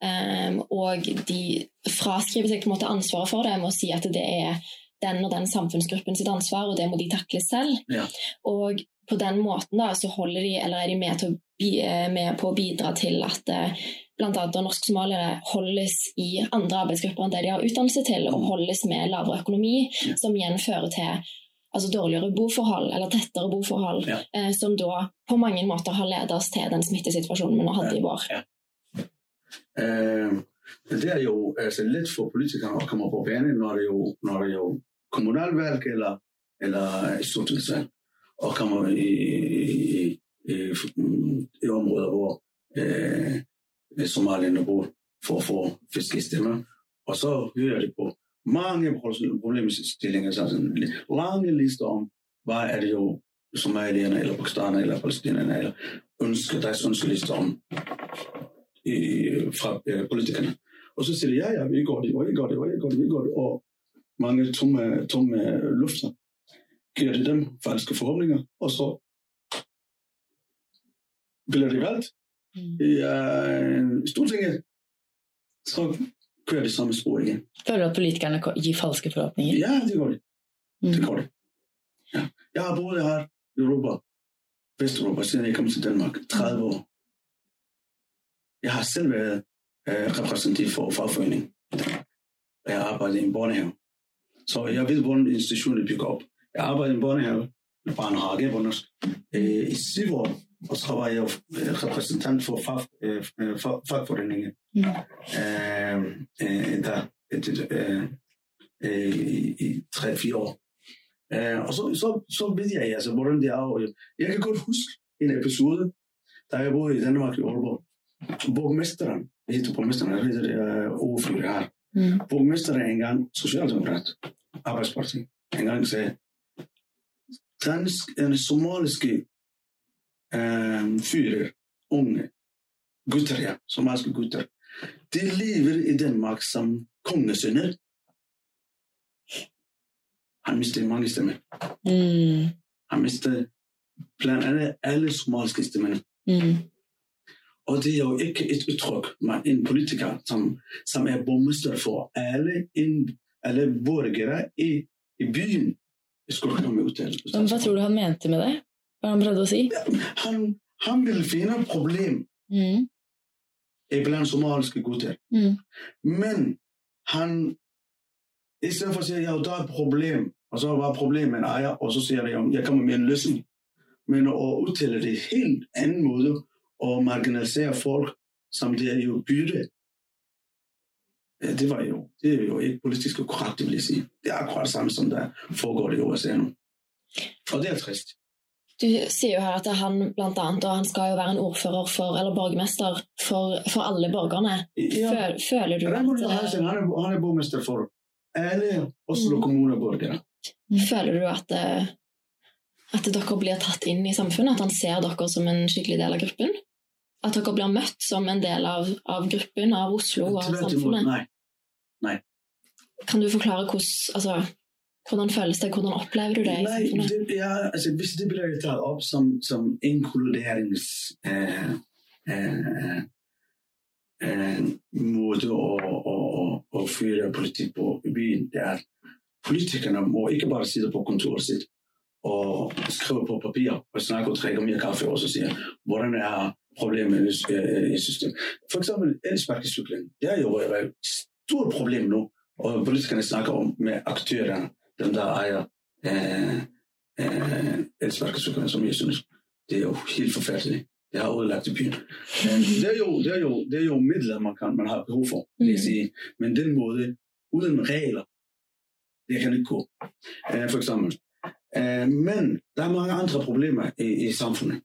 Um, og de fraskriver seg på en måte ansvaret for det med å si at det er den og den samfunnsgruppen sitt ansvar, og det må de takle selv. Ja. Og på den måten da, så holder de, eller er de med, til å eh, med på å bidra til at eh, annet norsk-somaliere holdes i andre arbeidsgrupper enn det de har utdannelse til, og holdes med lavere økonomi, Ja. som igjen fører til altså dårligere boforhold, eller tettere boforhold, Ja. eh, som da på mange måter har ledet oss til den smittesituasjonen vi nå hadde i vår. Øh, det er jo altså, let for politikere at komme på banen, når det jo, når det jo kommunalvalg eller, eller stortingsvalg, og kommer i, i, i, i områder, hvor øh, øh somalierne bor for at få fiskestemmer. Og så hører de på mange problemstillinger, så sådan lange lister om, hvad er det jo somalierne, eller pakistanerne, eller palæstinerne, eller ønsker, deres ønskelister om i, fra øh, politikerne. Og så siger de, ja, ja, vi går det, og vi går det, og vi går det, vi går det, og mange tomme, tomme lufter giver det dem falske forhåbninger, og så bliver det valgt Mm. i uh, Stortinget, så kører det samme spor igen. Føler du at politikerne gir falske forhåpninger? Ja, det går det. Mm. Det går det. Ja. Jeg har boet her i Europa, Vesteuropa, siden jeg kom til Danmark, 30 år. Jeg har selv været øh, repræsentativ for fagforening. Jeg har arbejdet i en børnehave. Så jeg ved, hvordan institutionen bygger op. Jeg arbejder i en børnehave, eller barnehage norsk, øh, i syv år, Og så var jeg jo repræsentant for fag, øh, øh, fag, fagforeningen. Mm. Øh, øh, der, øh, øh, i, i 3-4 år. Øh, og så, så, så ved jeg altså, hvordan det er. Jeg- Jeg kan godt huske en episode, da jeg boede i Danmark i Aalborg. Borgmesteren, det hedder borgmesteren, jeg hedder uh, Ove. Mm. Borgmesteren er engang socialdemokrat, arbejdsparti, engang sagde, den, den somaliske øh, fyre, unge gutter, ja, somaliske gutter, de lever i Danmark som kongesønner. Han mistede mange stemmer. Mm. Han mistede blandt andet alle somaliske stemmer. Mm. Og det er jo ikke et udtryk, men en politiker, som, som er borgmester for alle, ind, alle borgere i, i byen, skulle komme ud til. Men hva tror du han mente med det? Hva han prøvde å si? Han, han vil finde et problem Mm. blandt somaliske gutter. Mm. Men han, i stedet for at sige, ja, der er et problem, og så var problemet en ejer, og så siger jeg, jeg kommer med en løsning. Men at udtale det helt anden måde, og marginalisere folk, som det er jo bytte, ja, det var jo, det er jo ikke politisk korrekt, det vil jeg sige. Det er akkurat det samme, som der foregår i USA nu. Og det er trist. Du sier jo her at han blant annet, og han skal jo være en ordfører for, eller borgermester for, for alle borgerne. Ja, Føl, føler du Raymond at, Johansen, han er, han er borgmester for alle Oslo Mm. kommuneborgere. føler du at, eh, at dere blir tatt inn i samfunnet? At han ser dere som en skikkelig del av gruppen? At dere blir møtt som en del av, av gruppen, av Oslo og av samfunnet? nei. Kan du forklare hvordan, altså, hvordan føles det, hvordan opplever du det i Nej, samfunnet? det, ja, altså, hvis det bliver taget op som, som inkluderings øh, øh, måde at, at, at, at føre politik på i byen, det er, politikerne må ikke bare sidde på kontoret sit og skrive på papir og snakke og drikke mere kaffe og så sige, hvordan er problemet i, øh, i systemet. For eksempel elsparkecyklen, det er jo et stort problem nu, og politikerne snakker om med aktørerne, dem der ejer øh, øh, elsparkecyklen, som jeg synes, det er jo helt forfærdeligt. Det har ødelagt i byen. Øh, det, er jo, det, er jo, det er jo midler, man, kan, man har behov for, vil jeg Mhm. sige. Men den måde, uden regler, det kan ikke gå. Øh, for eksempel. Øh, men der er mange andre problemer i, i samfundet.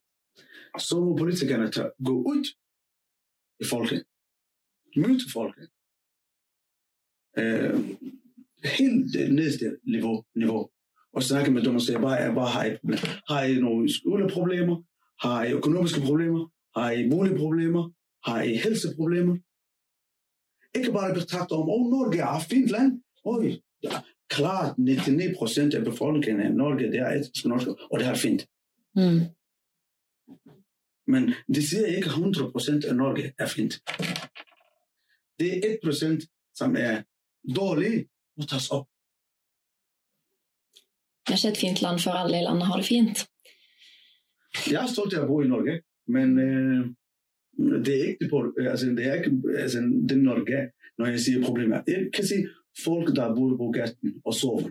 Så må politikerne tage, gå ud i folket. Møde folket. Øh, helt det nederste niveau, niveau. Og snakke med dem og sige, hvad, hvad har I problem? Har I nogle skoleproblemer? Har I økonomiske problemer? Har I boligproblemer? Har I helseproblemer? Ikke bare betragte om, åh, Norge er et fint land. Oj, ja, klart 99 procent af befolkningen i Norge, det er etnisk norsk, og det er fint. Mm. Men det siger ikke 100 procent af Norge er fint. Det er 1 procent, som er dårligt, må tas op. Det er ikke et fint land før alle i landet har det fint. Jeg er stolt af at bo i Norge, men øh, det er ikke altså, det er ikke altså, det er Norge, når jeg siger problemer. Jeg kan sige folk, der bor på gaten og sover.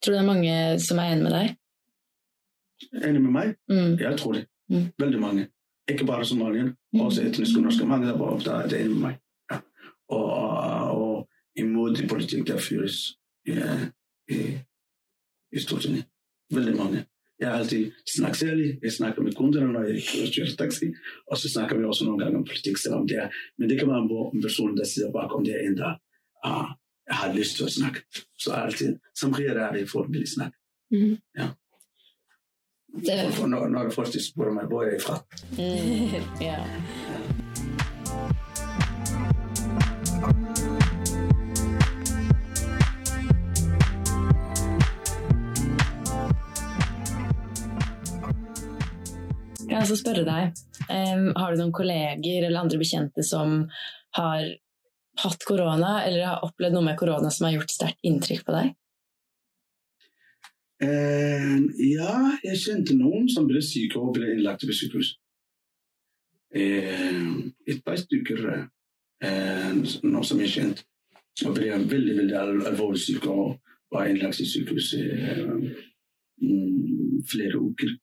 Tror du det er mange som er enig med deg? Enig med mig? Mm. Jeg tror det. Mm. Vældig mange. Ikke bare Somalien, Mm. også etniske norske. Mange der der er det med mig. Ja. Og, og, og imod det politik, der føres ja, i, i Stortinget. Vældig mange. Jeg har altid snakket særligt. Jeg snakker med kunderne, når jeg kører taxi. Og så snakker vi også nogle gange om politik, selvom det er. Men det kan være en person, der sidder bakom det en, der uh, har lyst til at snakke. Så altid, som regel er det for at ville snakke. Mhm. Ja. For når, når folk spørger mig, hvor er jeg fra? Mm. ja. Kan jeg også spørre deg, em, har du noen kolleger eller andre bekjente som har hatt korona, eller har opplevd noe med korona som har gjort sterkt inntrykk på deg? Eh, ja, jeg kjente noen som ble syke og ble innlagt på sykehus. Eh, øhm, et par stykker eh, nå som jeg kjente, og ble veldig, veldig al alvorlig syke og var innlagt i sykehus i eh, mm, flere uker.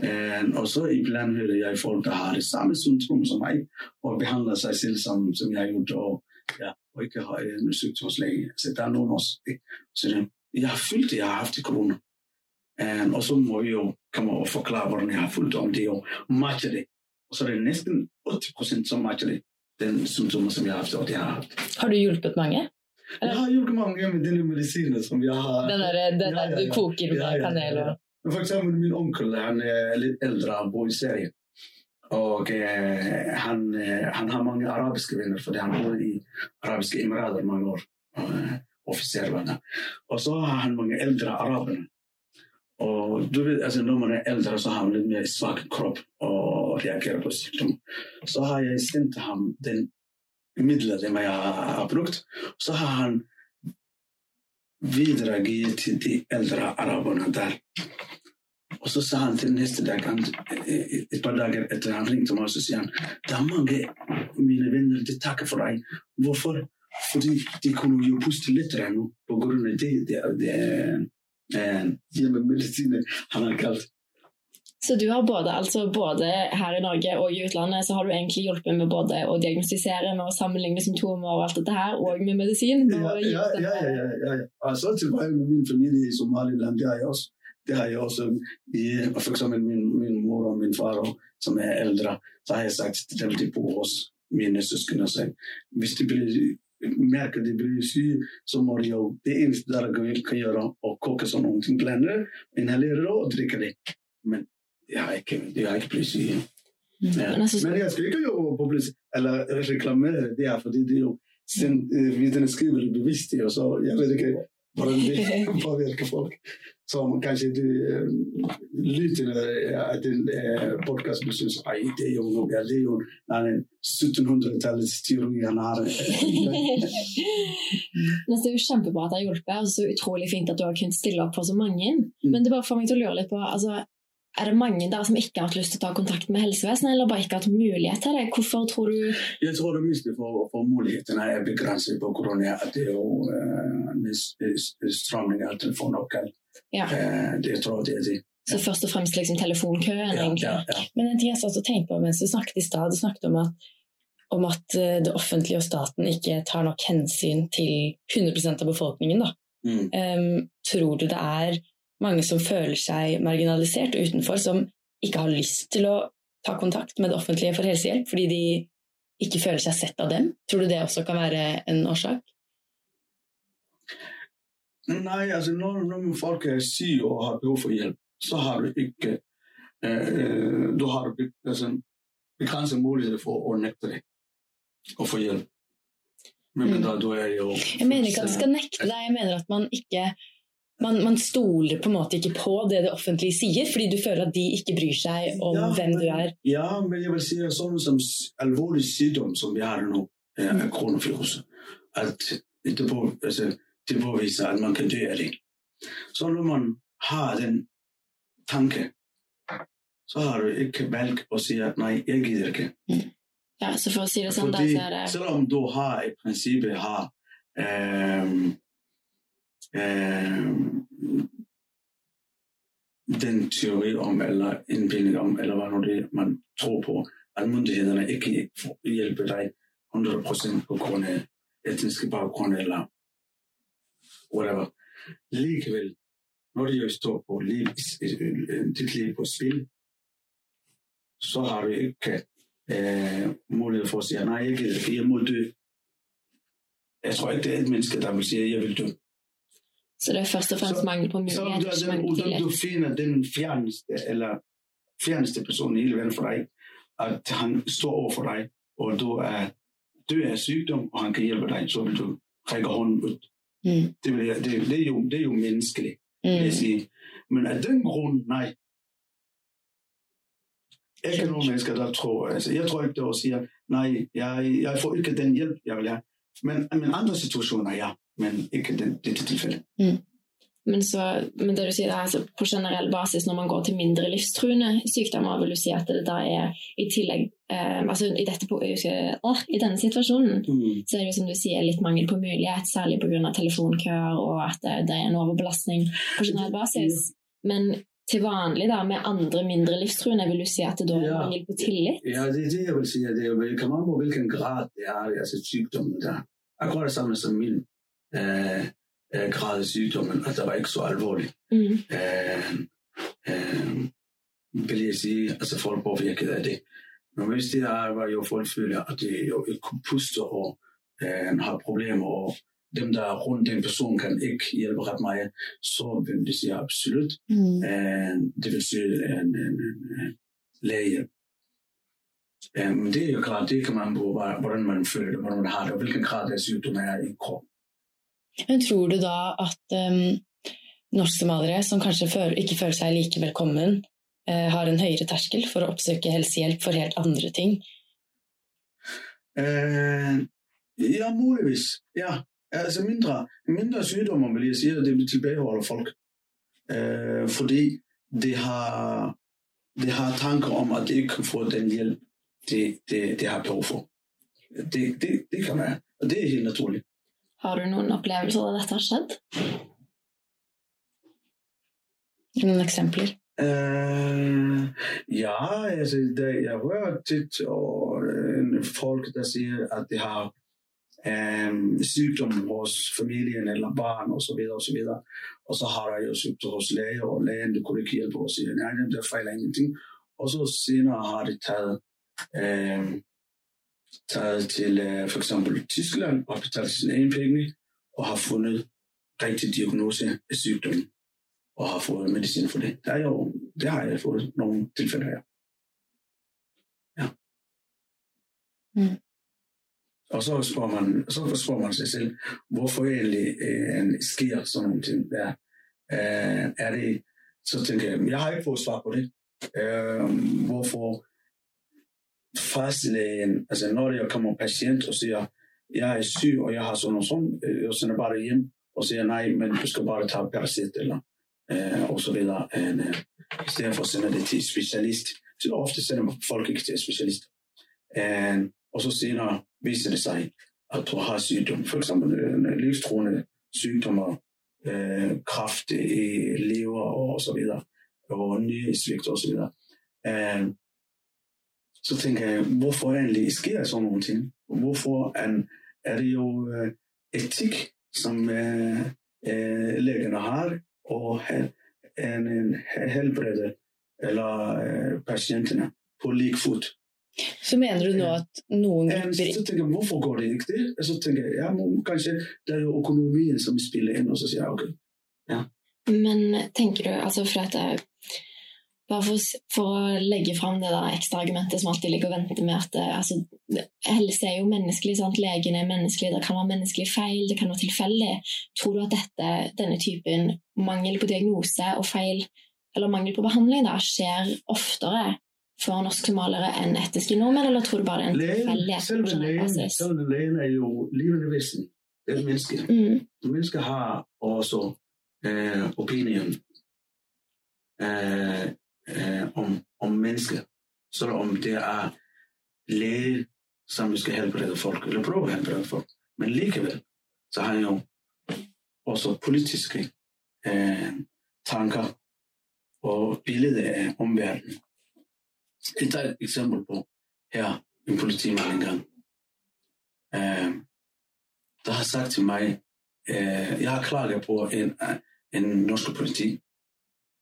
Eh, og så iblant hører jeg folk der har det samme symptom som meg, og behandler seg selv som, som jeg har gjort, og, ja, og ikke har øh, en sykdomslege. Altså, så det er noen også. Så det, jeg har følt at jeg har haft korona. Eh, og så må vi jo komme og forklare hvordan jeg har følt om det, og matche det. Og så er det nesten 80 som matcher det, den symptomer som jeg har haft, og det har haft. Har du hjulpet mange? Jeg har hjulpet mange med denne medisinen som jeg har. Den der, den der Ja, ja, ja. du koker med Ja, ja, kanel og. Men For eksempel min onkel, han er litt eldre, han bor i Sverige. Og eh, han, eh, han har mange arabiske venner, fordi han bor i arabiske emirater mange år. Eh, offiser officererne. Og så har han mange ældre arabere. Og du vet, altså Når man er ældre, så har man lidt mer svag kropp og reagerer på sygdom. Så har jeg sendt ham den midler, som jeg har brugt. brukt. Så har han videregivet til de ældre araberne der. Og så sa han til næste dag, han, øh, et par dage efter han ringte meg, så siger han der er mange mine venner de takker for dig. Hvorfor? Fordi de kunne jo puste lettere nå på grunn av det, det, det eh, hjemmemedisinen han har kalt. Så du har både, altså både her i Norge og i utlandet så har du egentlig hjulpet med både å diagnostisere med å sammenligne symptomer og alt dette her, og med medisin? med Ja, ja, ja, ja, ja, ja. Altså tilbake med min familie i Somaliland, det har jeg også. Det har jeg også i, for eksempel min, min mor og min far, som er eldre, så har jeg sagt til dem på hos mine søsken og sagt, hvis de blir, merker de blir syke, så må de jo, det eneste dere kan kan gjøre, å koke sånn noen ting, blende, inhalere det og drikke det. Men jeg har ikke, jeg har ikke blitt syk. Ja. Men altså, Men jeg skal ikke jo publisere eller reklamere det, fordi det er jo sin, eh, vitenskapelig bevisst, og så jeg vet ikke hvordan det påvirker folk. Så kanskje du eh, lytter av den eh, podkasten og syns at det er jo noe, det er jo en 1700-tallets teori han har. Men det er jo kjempebra at det har hjulpet, og så utrolig fint at du har kunnet stille opp for så mange. Men det bare får meg til å lure litt på, altså, er det mange der som ikke har hatt lyst til å ta kontakt med helsevesenet, eller bare ikke har hatt mulighet til det? Hvorfor tror du Jeg tror det meste for, for mulighetene er begrenset på grunn av at det er jo uh, stramning av telefonoppkall. Ja. Eh, det tror jeg det er det. Så først og fremst liksom telefonkøen, Ja, egentlig? ja, ja. Men en ting jeg satt og tenkte på mens du snakket i stad, du snakket om at, om at eh, det offentlige og staten ikke tar nok hensyn til 100% av befolkningen. Da. Mm. Em, tror du det er mange som føler seg marginalisert og utenfor, som ikke har lyst til å ta kontakt med det offentlige for helsehjelp fordi de ikke føler seg sett av dem? Tror du det også kan være en årsak? Nei, altså når, når folk er syke og har behov for hjelp, så har du ikke eh, Du har be- altså, begrenset mulighet for å nekte det å få hjelp. Men Mm. da, da jo Jeg mener ikke at de skal nekte deg, jeg mener at man ikke man, man stoler på en måte ikke på det det offentlige sier, fordi du føler at de ikke bryr seg om Ja, hvem du men- er. Ja, men jeg vil si at sånn som alvorlig sykdom som vi har nå, eh, er koronavirus, at det, på, altså, det påviser at man kan dø av det. Så når man har den tanke, så har du ikke valg å si at nei, jeg gidder ikke. Ja, så for å si det sånn, da, Fordi så er det selv om du har i prinsippet har ehm, øh, den teori om, eller indbildning om, eller hvad nu det man tror på, at myndighederne ikke kan hjælpe dig 100% på grund af etniske baggrund, eller whatever. Likevel, når det jo står på liv, dit liv på spil, så har du ikke eh, mulighed for at sige, nej, jeg gidder ikke, jeg må dø. Jeg tror ikke det er et menneske der vil si jeg vil dø. Så det er først og fremst Så- mangel på Så mulighet, du, ikke den, på du, finner den fjerneste, eller fjerneste personen i hele verden for deg, at han står overfor deg, og du er, du er sykdom, og han kan hjelpe deg, så vil du rekke hånden ut. Mm. Det, vil, jeg- det, det, er jo, det er jo menneskelig, vil Mm. jeg si. Men av den grunn, nei. Ikke noen mennesker der tror altså, Jeg tror ikke å si at nei, jeg, jeg får ikke den hjelp jeg vil ha. Men, men andre situasjoner, ja. Men ikke den, dette tilfellet. Men, så, men det du sier er altså, på generell basis, når man går til mindre livstruende sykdommer, vil du si at det da er i tillegg eh, altså i, dette, åh, I denne situasjonen så er det jo som du sier litt mangel på mulighet, særlig pga. telefonkøer og at det, det er en overbelastning på generell basis. Men til vanlig da, med andre mindre livstruende, vil du si at det da er Ja. mangel på tillit? Ja, det er det, jeg vil sige. Det er, det kommer an på, hvilken grad det er, altså sygdommen der. Akkurat det samme som min øh, øh, grad af sygdommen, at det var ikke så alvorligt. Mm. Øh, øh, vil jeg sige, altså folk påvirket af det. Men hvis det er, hvor jo folk føler, at det jo ikke kunne puste og øh, har problemer, og dem, der er rundt den person, kan ikke hjælpe ret meget, så vil det sige absolut, Mm. øh, det vil sige en, en, en, en lægehjælp. Øh, men det er jo klart, det kan man hvor- hvordan man føler det, hvordan man har det, og hvilken grad af sygdom er i kroppen. Men tror du da at ehm, um, norsk-somaliere som kanskje føler, ikke føler seg like velkommen, eh, har en høyere terskel for å oppsøke helsehjelp for helt andre ting? Uh, ja, muligvis. Ja, altså mindre, mindre sygdommer, vil jeg si, at det tilbageholder folk. Uh, fordi det har, det har tanker om, at det ikke kan få den hjelp, det, det, det har behov for. Det, det, det kan være, og det er helt naturligt. Har du noen opplevelser da dette har skjedd? Noen eksempler? Uh, ja, altså, det, jeg hører tit og, øh, folk, der sier at de har um, sykdom hos familien eller barn osv. og så videre og så. Og så har jeg jo søgt hos lege, og legen det kunne ikke hjelpe og sier nei, det feiler ingenting. Og så senere har de tatt um, taget til øh, for eksempel Tyskland og betalt sine egen penge og har fundet rigtig diagnose af sygdommen og har fået medicin for det. Der er jo, det har jeg fået nogle tilfælde her. Ja. Mm. Og så spørger, man, så spørger man sig selv, hvorfor egentlig øh, sker sådan nogle ting der. Øh, er det, så tænker jeg, jeg har ikke fået svar på det. Øh, hvorfor fastlægen, altså når jeg kommer patient og siger, jeg er syg, og jeg har sådan og sådan, øh, jeg sender bare hjem, og siger, nej, men du skal bare tage Percet, eller øh, og så videre, end, øh, i stedet for at sende det til specialist. Så ofte sender folk ikke til specialist. Øh, og så senere viser det sig, at du har sygdom. For eksempel øh, livstruende sygdommer, øh, kraft i lever og og så videre, og nyresvigt og så videre. Øh, så tænker jeg, hvorfor egentlig sker sådan nogle ting? Hvorfor er, er det jo øh, etik, som øh, øh, lægerne har, og en, en helbrede eller øh, patienterne på lik fod. Så mener du nå at noen Eh, grupper Så tænker jeg, hvorfor går det ikke det? Så tænker jeg, ja, men kanskje det er jo økonomien som spiller ind, og så siger jeg, okay, Men tenker du, altså for at jeg, bare for, for å legge fram det der ekstra argumentet som alltid ligger og venter med at eh, altså, helse er jo menneskelig, sant? legen er menneskelig, det kan være menneskelig feil, det kan være tilfeldig. Tror du at dette, denne typen mangel på diagnose og feil, eller mangel på behandling da, skjer oftere for norsk-somaliere enn etiske nordmenn, eller tror du bare det er en tilfeldighet? selve basis? selve lægen er jo levende væsen. Det er et menneske. Mm, Mennesker har også øh, opinion øh, om, om mennesker. Så om det er læge, som skal helbrede folk, eller prøve at helbrede folk. Men likevel, så har jeg jo også politiske øh, tanker og billede af omverdenen. Jeg tager et eksempel på her en politimand engang. Øh, der har sagt til mig, øh, jeg har klaget på en, øh, en norsk politi.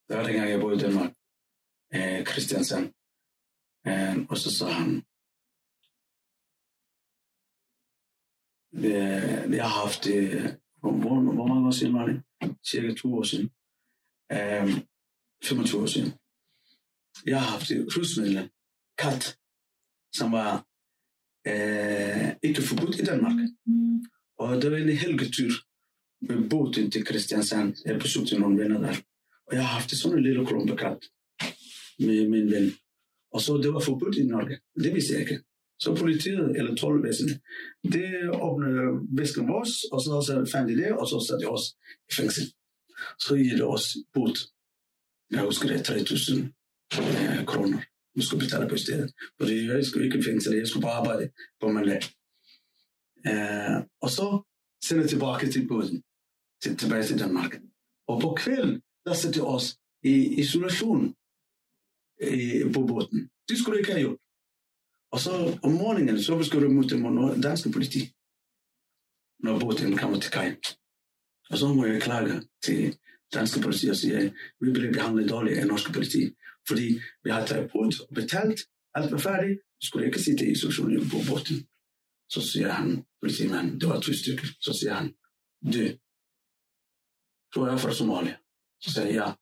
Der var dengang jeg boede i Danmark. Øh, Christiansen. Øh, og så sagde han, vi jeg har haft det, hvor, hvor, mange år siden var det? Cirka to år siden. Øh, 25 år siden. Jeg har haft et rusmiddel, kat, som var øh, ikke forbudt i Danmark. Og det var en helgetur med båten til Christiansand. Jeg besøgte nogle venner der. Og jeg har haft sådan en lille klumpekat med min ven. Og så det var forbudt i Norge. Det vidste jeg ikke. Så politiet eller tolvvæsenet, det åbnede væsken vores, og så, så fandt de det, og så satte de os i fængsel. Så giver det os bot. Jeg husker det 3000 øh, kroner. Vi skulle betale på stedet. Fordi jeg skulle ikke i fængsel, jeg skulle bare arbejde på Malé. Eh, og så sender jeg tilbage til båden, til, tilbage til Danmark. Og på kvelden, der satte de os i isolasjon i, på båten. Det skulle du ikke have gjort. Og så om morgenen så skal du møde den danske politi når båten kommer til kajen. Og så må jeg klage til danske politi og sige, at vi bliver behandlet dårligt af norske politi. Fordi vi har taget båd og betalt, alt var færdigt, så skulle jeg ikke sitte i isolasjon på båten. Så siger han, politimanden, det var to stykker, så siger han, du, du er fra Somalia. Så siger jeg ja.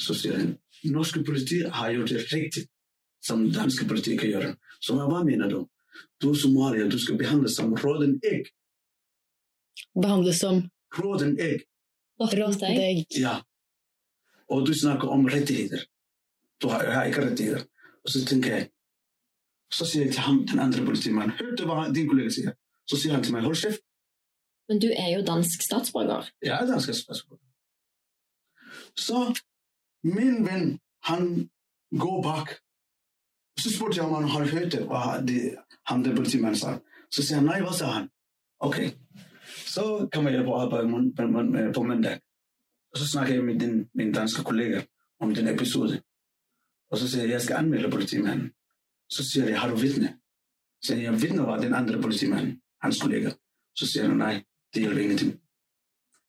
Så sier han, norske politi har gjort det riktig, som danske politi ikke gjør. Så hva mener du? Du er Somalia, du skal behandles som råden egg. Behandles som Råden egg, råttent egg. ja. Og du snakker om rettigheter. Du har, jeg har ikke rettigheter. Og så tenker jeg, så sier jeg til ham, den andre politimannen, hørte hva din kollega sier. Så sier han til meg, hold kjeft. Men du er jo dansk statsborger. Jeg er dansk statsborger. Så min ven, han går bak. Så spurgte jeg om han har hørt det, hvad det, han der politimanden sagde. Så siger han, nej, hvad sagde han? Okay, Så kommer jeg på arbejde på, på, på mandag. Og så snakker jeg med din, min danske kollega om den episode. Og så siger jeg, jeg skal anmelde politimanden. Så siger jeg, har du vidne? Så siger jeg, vidne var den andre politimand, hans kollega. Så siger han, nej, det hjælper ingenting.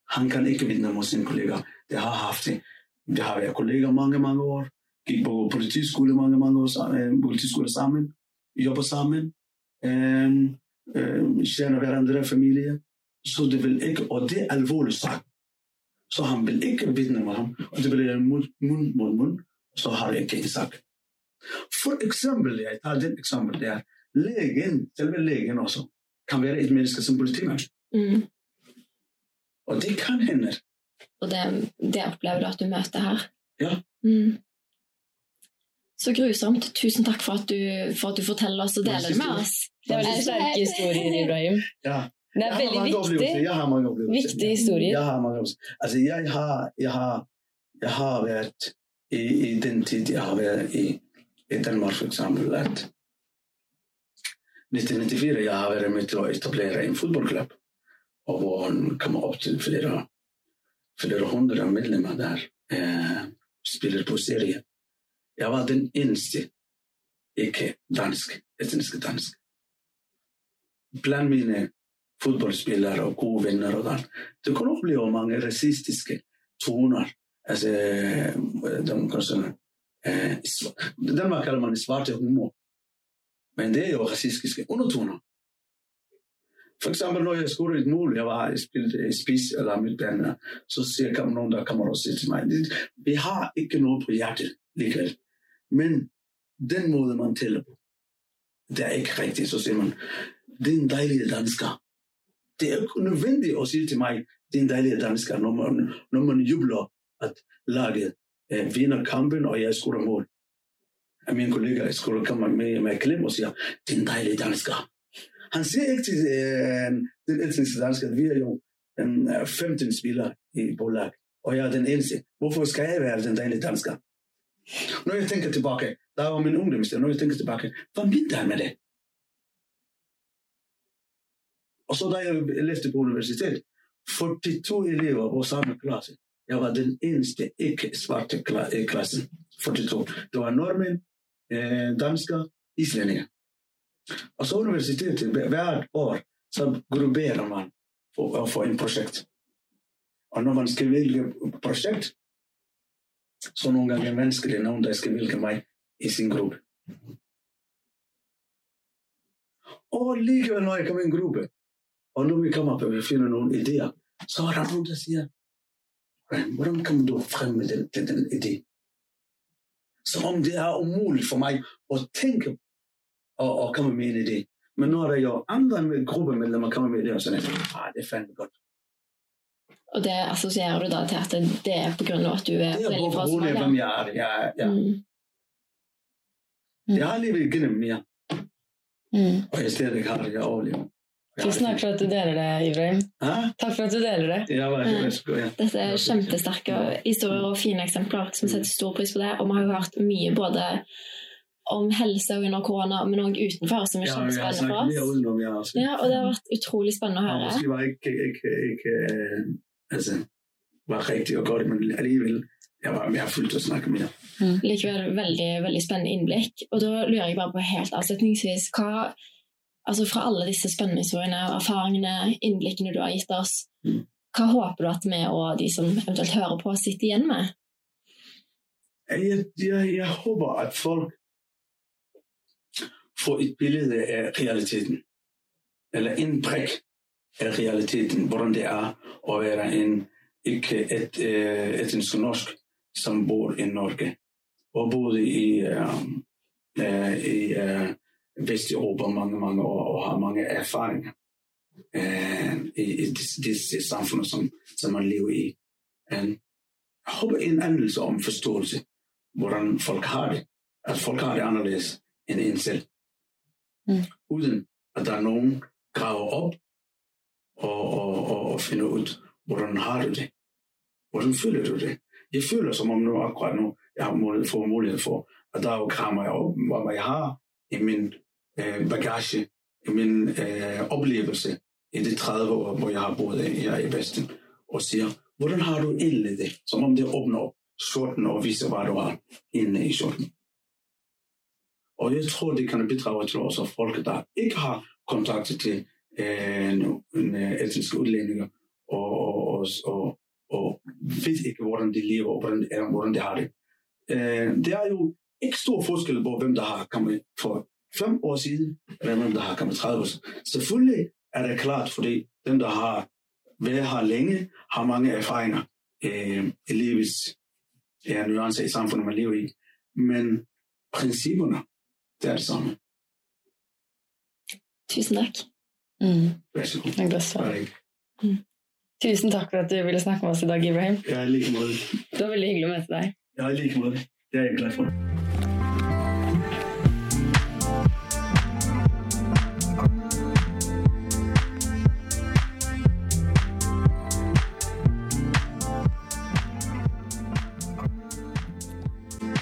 Han kan ikke vidne mod sin kollega. Det har haft det. Det har vært kollegaer mange, mange år. Gikk på politiskole mange, mange år sammen, politiskole sammen. Jobber sammen. Um, um, kjenner hverandre, familie. Så det vil ikke, og det er alvorlig sak. Så han vil ikke vitne med ham. Og det blir munn munn mot munn. Så har jeg ikke en sak. For eksempel, jeg tar den eksempel der. Legen, selve legen også, kan være et menneske som politimann. Mm. Og det kan hende. Og det, det opplever du at du møter her. Ja. Mm. Så grusomt. Tusen takk for at du, for at du forteller oss og deler det med oss. Det er veldig sterke historier, Ibrahim. Ja. Det er Jeg har veldig viktig. Jeg har mange opplevelser. Viktig historie. Jeg har mange opplevelser. Altså, jeg har, jeg har, jeg har vært i, i den tid jeg har vært i, i Danmark, for eksempel, at 1994 jeg har vært med til å etablere en fotballklubb. Og hvor han kommer opp til flere, flere hundra medlemmer der. Eh, spiller på serie. Jeg var den eneste ikke dansk, etnisk dansk. Blant mine fotballspillere og gode venner og Det Du kan oppleve mange rasistiske toner. Altså, de kanskje eh, sva- Danmark eh, kaller man svarte humor. Men det er jo rasistiska undertoner. For eksempel når jeg skulle et mål, jeg var spillet i eller midtbane, så siger kan nogen, der kommer og siger til mig, Vi har ikke noget på hjertet ligger. Men den måde, man tæller på, det er ikke rigtigt. Så siger man din deilige dansker. Det er nødvendigt at sige til mig, det er en dejlig dansker når man, når man jubler at laget eh, vinder kampen og jeg skårer mål. Min kollega skulle kommer med, med klem og siger, det er en dejlig dansker. Han siger ikke til øh, den etniske dansker at vi er jo øh, en, 15 spillere i bolag, og jeg er den eneste. Hvorfor skal jeg være den dejlige dansker? Når jeg tænker tilbage, da var min ungdomstid, når jeg tænker tilbage, hvad mente han med det? Og så da jeg levde på universitet, 42 elever på samme klasse. Jeg var den eneste ikke-svarte i klassen. 42. Det var nordmenn, eh, øh, dansker, islendinger. Og så universitetet, hvert år, så grupperer man for å få en projekt. Og når man skal vælge projekt, så nogle noen ganger vanskelig nogen der skal vælge mig i sin gruppe. Og likevel når jeg kommer i en gruppe, og når vi kommer på vi finder nogle idéer, så er der nogen, der siger, hvordan kan du frem med den, den, den idé? Som om det er umuligt for mig at tænke og, og komme med en idé. Men når det gjør andre med gruppemedlemmer kommer med ideer, så er det ah, det er fandme godt. Og det assosierer du da til at det- det er på grunn av at du er Det er opprinnelig fra bare rolig hvem Somalia? jeg er. Jeg, jeg, Mm. jeg har livet gjennom mye, Mm. og jeg stadig har jeg overlevet. Tusen takk for at du deler det, Ibrahim. Hæ? Takk for at du deler det. Ja, vær så vær så god. Ja. Dette er kjempesterke historier og fine eksempler som setter stor pris på det. Og vi har jo hørt mye både om helse under korona, men òg utenfor, som er Ja, kjempespennende for oss. utenom, ja, altså. Ja, og det har vært utrolig spennende å Ja, høre. Måske var ikke, ikke, ikke øh, altså, var rigtig og godt, men alligevel jeg var mere fyldt til å snakke med dem. Likevel veldig, veldig spennende innblikk. Og da lurer jeg bare på helt avslutningsvis hva Altså fra alle disse spennende historiene, erfaringene, innblikkene du har gitt oss, Mm. hva håper du at vi og de som eventuelt hører på, sitter igjen med? Jeg, jeg, jeg håper at folk få et billede af realiteten. Eller innprikk af realiteten. Hvordan det er at være en ikke et, et, etnisk norsk som bor i Norge. Og boede i, um, eh, i eh, Vesteuropa mange, mange år og har mange erfaringer eh, i, i disse, disse samfunnene som, som man lever i. En, jeg håber en anelse om forståelse hvordan folk har det. At folk har det anderledes end en selv. Mm. uden at der er noen graver op og, og, og, og finner hvordan har du det. Hvordan føler du det? Jeg føler som om nu akkurat nu, jeg har mulighed, får mulighed for at der jo krammer jeg op, hvad jeg har i min øh, bagage, i min øh, oplevelse i de 30 år hvor jeg har boet her i Vesten, og siger, hvordan har du egentlig det? Som om det åbner op skjorten og viser hvad du har inne i skjorten. Og jeg tror det kan bidrage til også folk der ikke har kontakt til øh, en, eh, etniske utlendinger og, og, og, og, og vet ikke hvordan de lever og hvordan, eller, hvordan de har det. Øh, det er jo ikke stor forskel på hvem der har kommet for fem år siden, eller hvem der har kommet 30 år siden. Selvfølgelig er det klart, fordi dem der har været her længe, har mange erfaringer øh, i livets ja, nuancer i samfundet, man lever i. Men principperne det er det samme. Tusen takk. Mm. Vær så god. Er svar. Bare ikke. Tusen takk for at du ville snakke med oss i dag, Ibrahim. Jeg er i like måte. Det var veldig hyggelig å møte deg. Jeg er i like måte. Det er jeg glad for.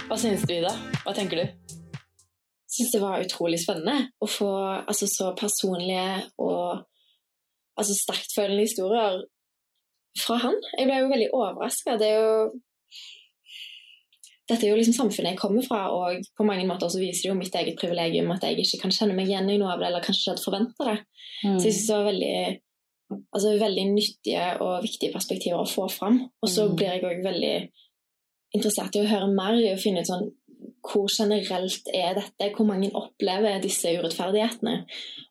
Hva syns du, Ida? Hva tenker du? Syns det var utrolig spennende å få altså, så personlige og altså, sterkt følende historier fra han. Jeg ble jo veldig overraska. Det er jo Dette er jo liksom samfunnet jeg kommer fra, og på mange måter så viser det jo mitt eget privilegium at jeg ikke kan kjenne meg igjen i noe av det, eller kanskje ikke hadde forventa det. Så jeg synes det var veldig, altså, veldig nyttige og viktige perspektiver å få fram. Og så Mm. blir jeg òg veldig interessert i å høre mer i å finne ut sånn hvor generelt er dette? Hvor mange opplever disse urettferdighetene?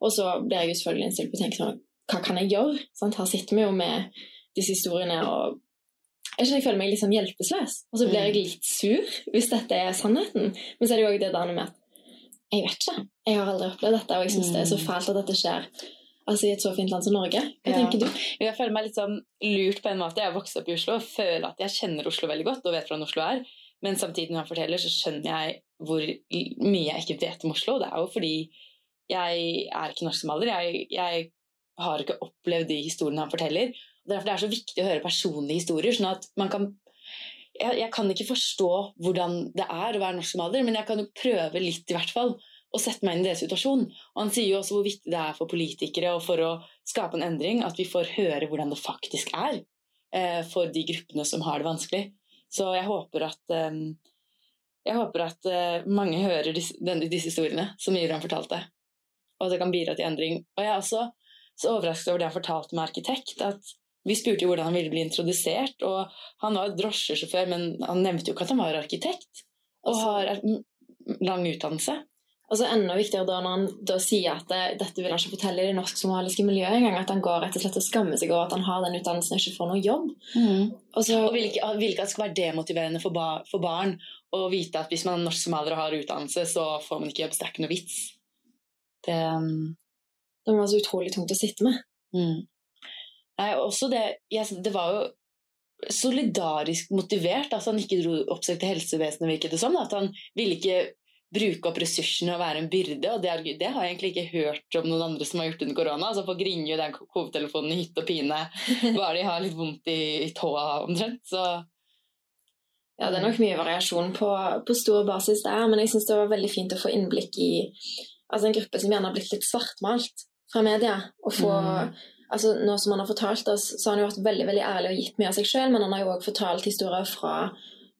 Og så blir jeg jo selvfølgelig innstilt på å tenke sånn Hva kan jeg gjøre? Sant? Her sitter vi jo med disse historiene og jeg, jeg føler meg litt sånn hjelpeløs. Og så blir jeg litt sur hvis dette er sannheten. Men så er det jo òg det der med at jeg vet ikke. Jeg har aldri opplevd dette, og jeg syns det er så fælt at dette skjer altså, i et så fint land som Norge. Hva Ja. tenker du? Jeg føler meg litt sånn lurt på en måte. Jeg har vokst opp i Oslo og føler at jeg kjenner Oslo veldig godt og vet hvordan Oslo er. Men samtidig når han forteller, så skjønner jeg hvor mye jeg ikke vet om Oslo. Det er jo fordi jeg er ikke norskmaler. Jeg, jeg har ikke opplevd de historiene han forteller. Og Derfor det er så viktig å høre personlige historier. sånn at man kan jeg, jeg kan ikke forstå hvordan det er å være norskmaler, men jeg kan jo prøve litt i hvert fall å sette meg inn i deres situasjon. Og han sier jo også hvor viktig det er for politikere og for å skape en endring at vi får høre hvordan det faktisk er eh, for de gruppene som har det vanskelig. Så jeg håper at eh, jeg håper at eh, mange hører disse, disse historiene som Iran fortalte, og at det kan bidra til endring. Og jeg er også så overrasket over det han fortalte med arkitekt, at vi spurte jo hvordan han ville bli introdusert, og han var drosjesjåfør, men han nevnte jo ikke at han var arkitekt, og har er- m- lang utdannelse. Og så enda viktigere da når han da sier at det, dette vil han ikke fortelle i det norsk-somaliske miljøet engang, at han går rett og slett og skammer seg over at han har den utdannelsen og ikke får noe jobb. Og så, Og vil ikke, vil ikke at det skal være demotiverende for, ba, for barn å vite at hvis man er norsk-somalier og har utdannelse, så får man ikke jobb. Så det er ikke noe vits. Det, um, det var så utrolig tungt å sitte med. mm. Nei, også det, jeg, det var jo solidarisk motivert. Altså han ikke dro oppsøkte helsevesenet, virket det som. At han ville ikke bruke opp ressursene og være en byrde. Og det, det har jeg egentlig ikke hørt om noen andre som har gjort under korona. Altså Folk ringer jo den hovedtelefonen i hytte og pine bare de har litt vondt i, i tåa omtrent. Så Ja, det er nok mye variasjon på, på stor basis der, men jeg syns det var veldig fint å få innblikk i altså en gruppe som gjerne har blitt litt svartmalt fra media. Og få, Mm. altså Nå som han har fortalt oss, så har han jo vært veldig veldig ærlig og gitt mye av seg sjøl, men han har jo òg fortalt historier fra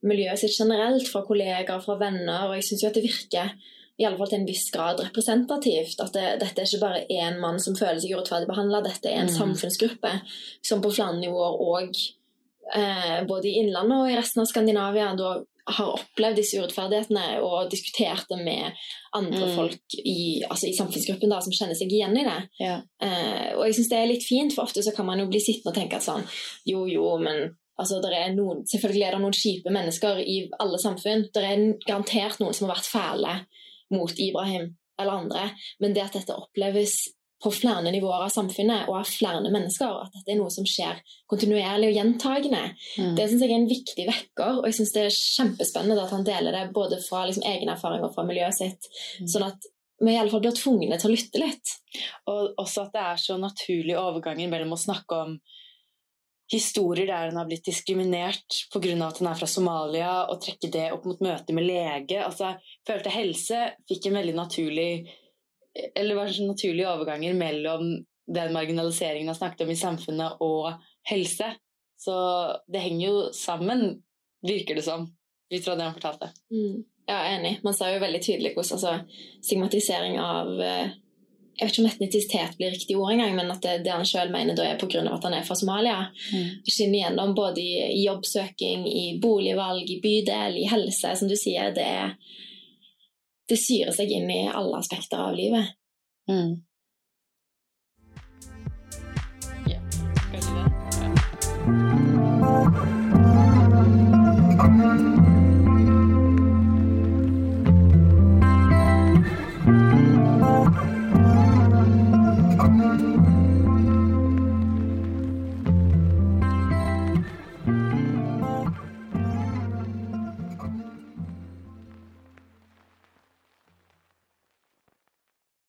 miljøet sitt generelt, fra kollegaer, fra venner. Og jeg syns jo at det virker i alle fall til en viss grad representativt. At det, dette er ikke bare én mann som føler seg urettferdig behandla, dette er en Mm. samfunnsgruppe som på flere nivåer og eh, både i Innlandet og i resten av Skandinavia da har opplevd disse urettferdighetene og diskutert det med andre Mm. folk i, altså i samfunnsgruppen da, som kjenner seg igjen i det. Ja. Eh, og jeg syns det er litt fint, for ofte så kan man jo bli sittende og tenke at sånn Jo, jo, men altså, der er noen, selvfølgelig er det noen kjipe mennesker i alle samfunn. Det er garantert noen som har vært fæle mot Ibrahim eller andre. Men det at dette oppleves på flere nivåer av samfunnet og av flere mennesker, at dette er noe som skjer kontinuerlig og gjentagende, Mm. det syns jeg er en viktig vekker. Og jeg syns det er kjempespennende at han deler det både fra liksom, egen erfaring og fra miljøet sitt. Mm. Sånn at vi i alle fall blir tvungne til å lytte litt. Og også at det er så naturlige overganger mellom å snakke om historier der hun har blitt diskriminert pga. at hun er fra Somalia, og trekke det opp mot møtet med lege. Altså, jeg følte helse fikk en veldig naturlig Eller var sånn naturlige overganger mellom den marginaliseringen jeg snakket om i samfunnet, og helse. Så det henger jo sammen, virker det som, ut fra det han fortalte. Mm. Ja, enig. Man ser jo veldig tydelig hvordan altså, stigmatisering av eh, jeg vet ikke om etnisitet blir riktig ord engang, men at det, det han sjøl mener da er pga. at han er fra Somalia. Det skinner igjennom både i, jobbsøking, i boligvalg, i bydel, i helse. Som du sier, det, det syrer seg inn i alle aspekter av livet. Mm. Ja, kanskje det. Ja.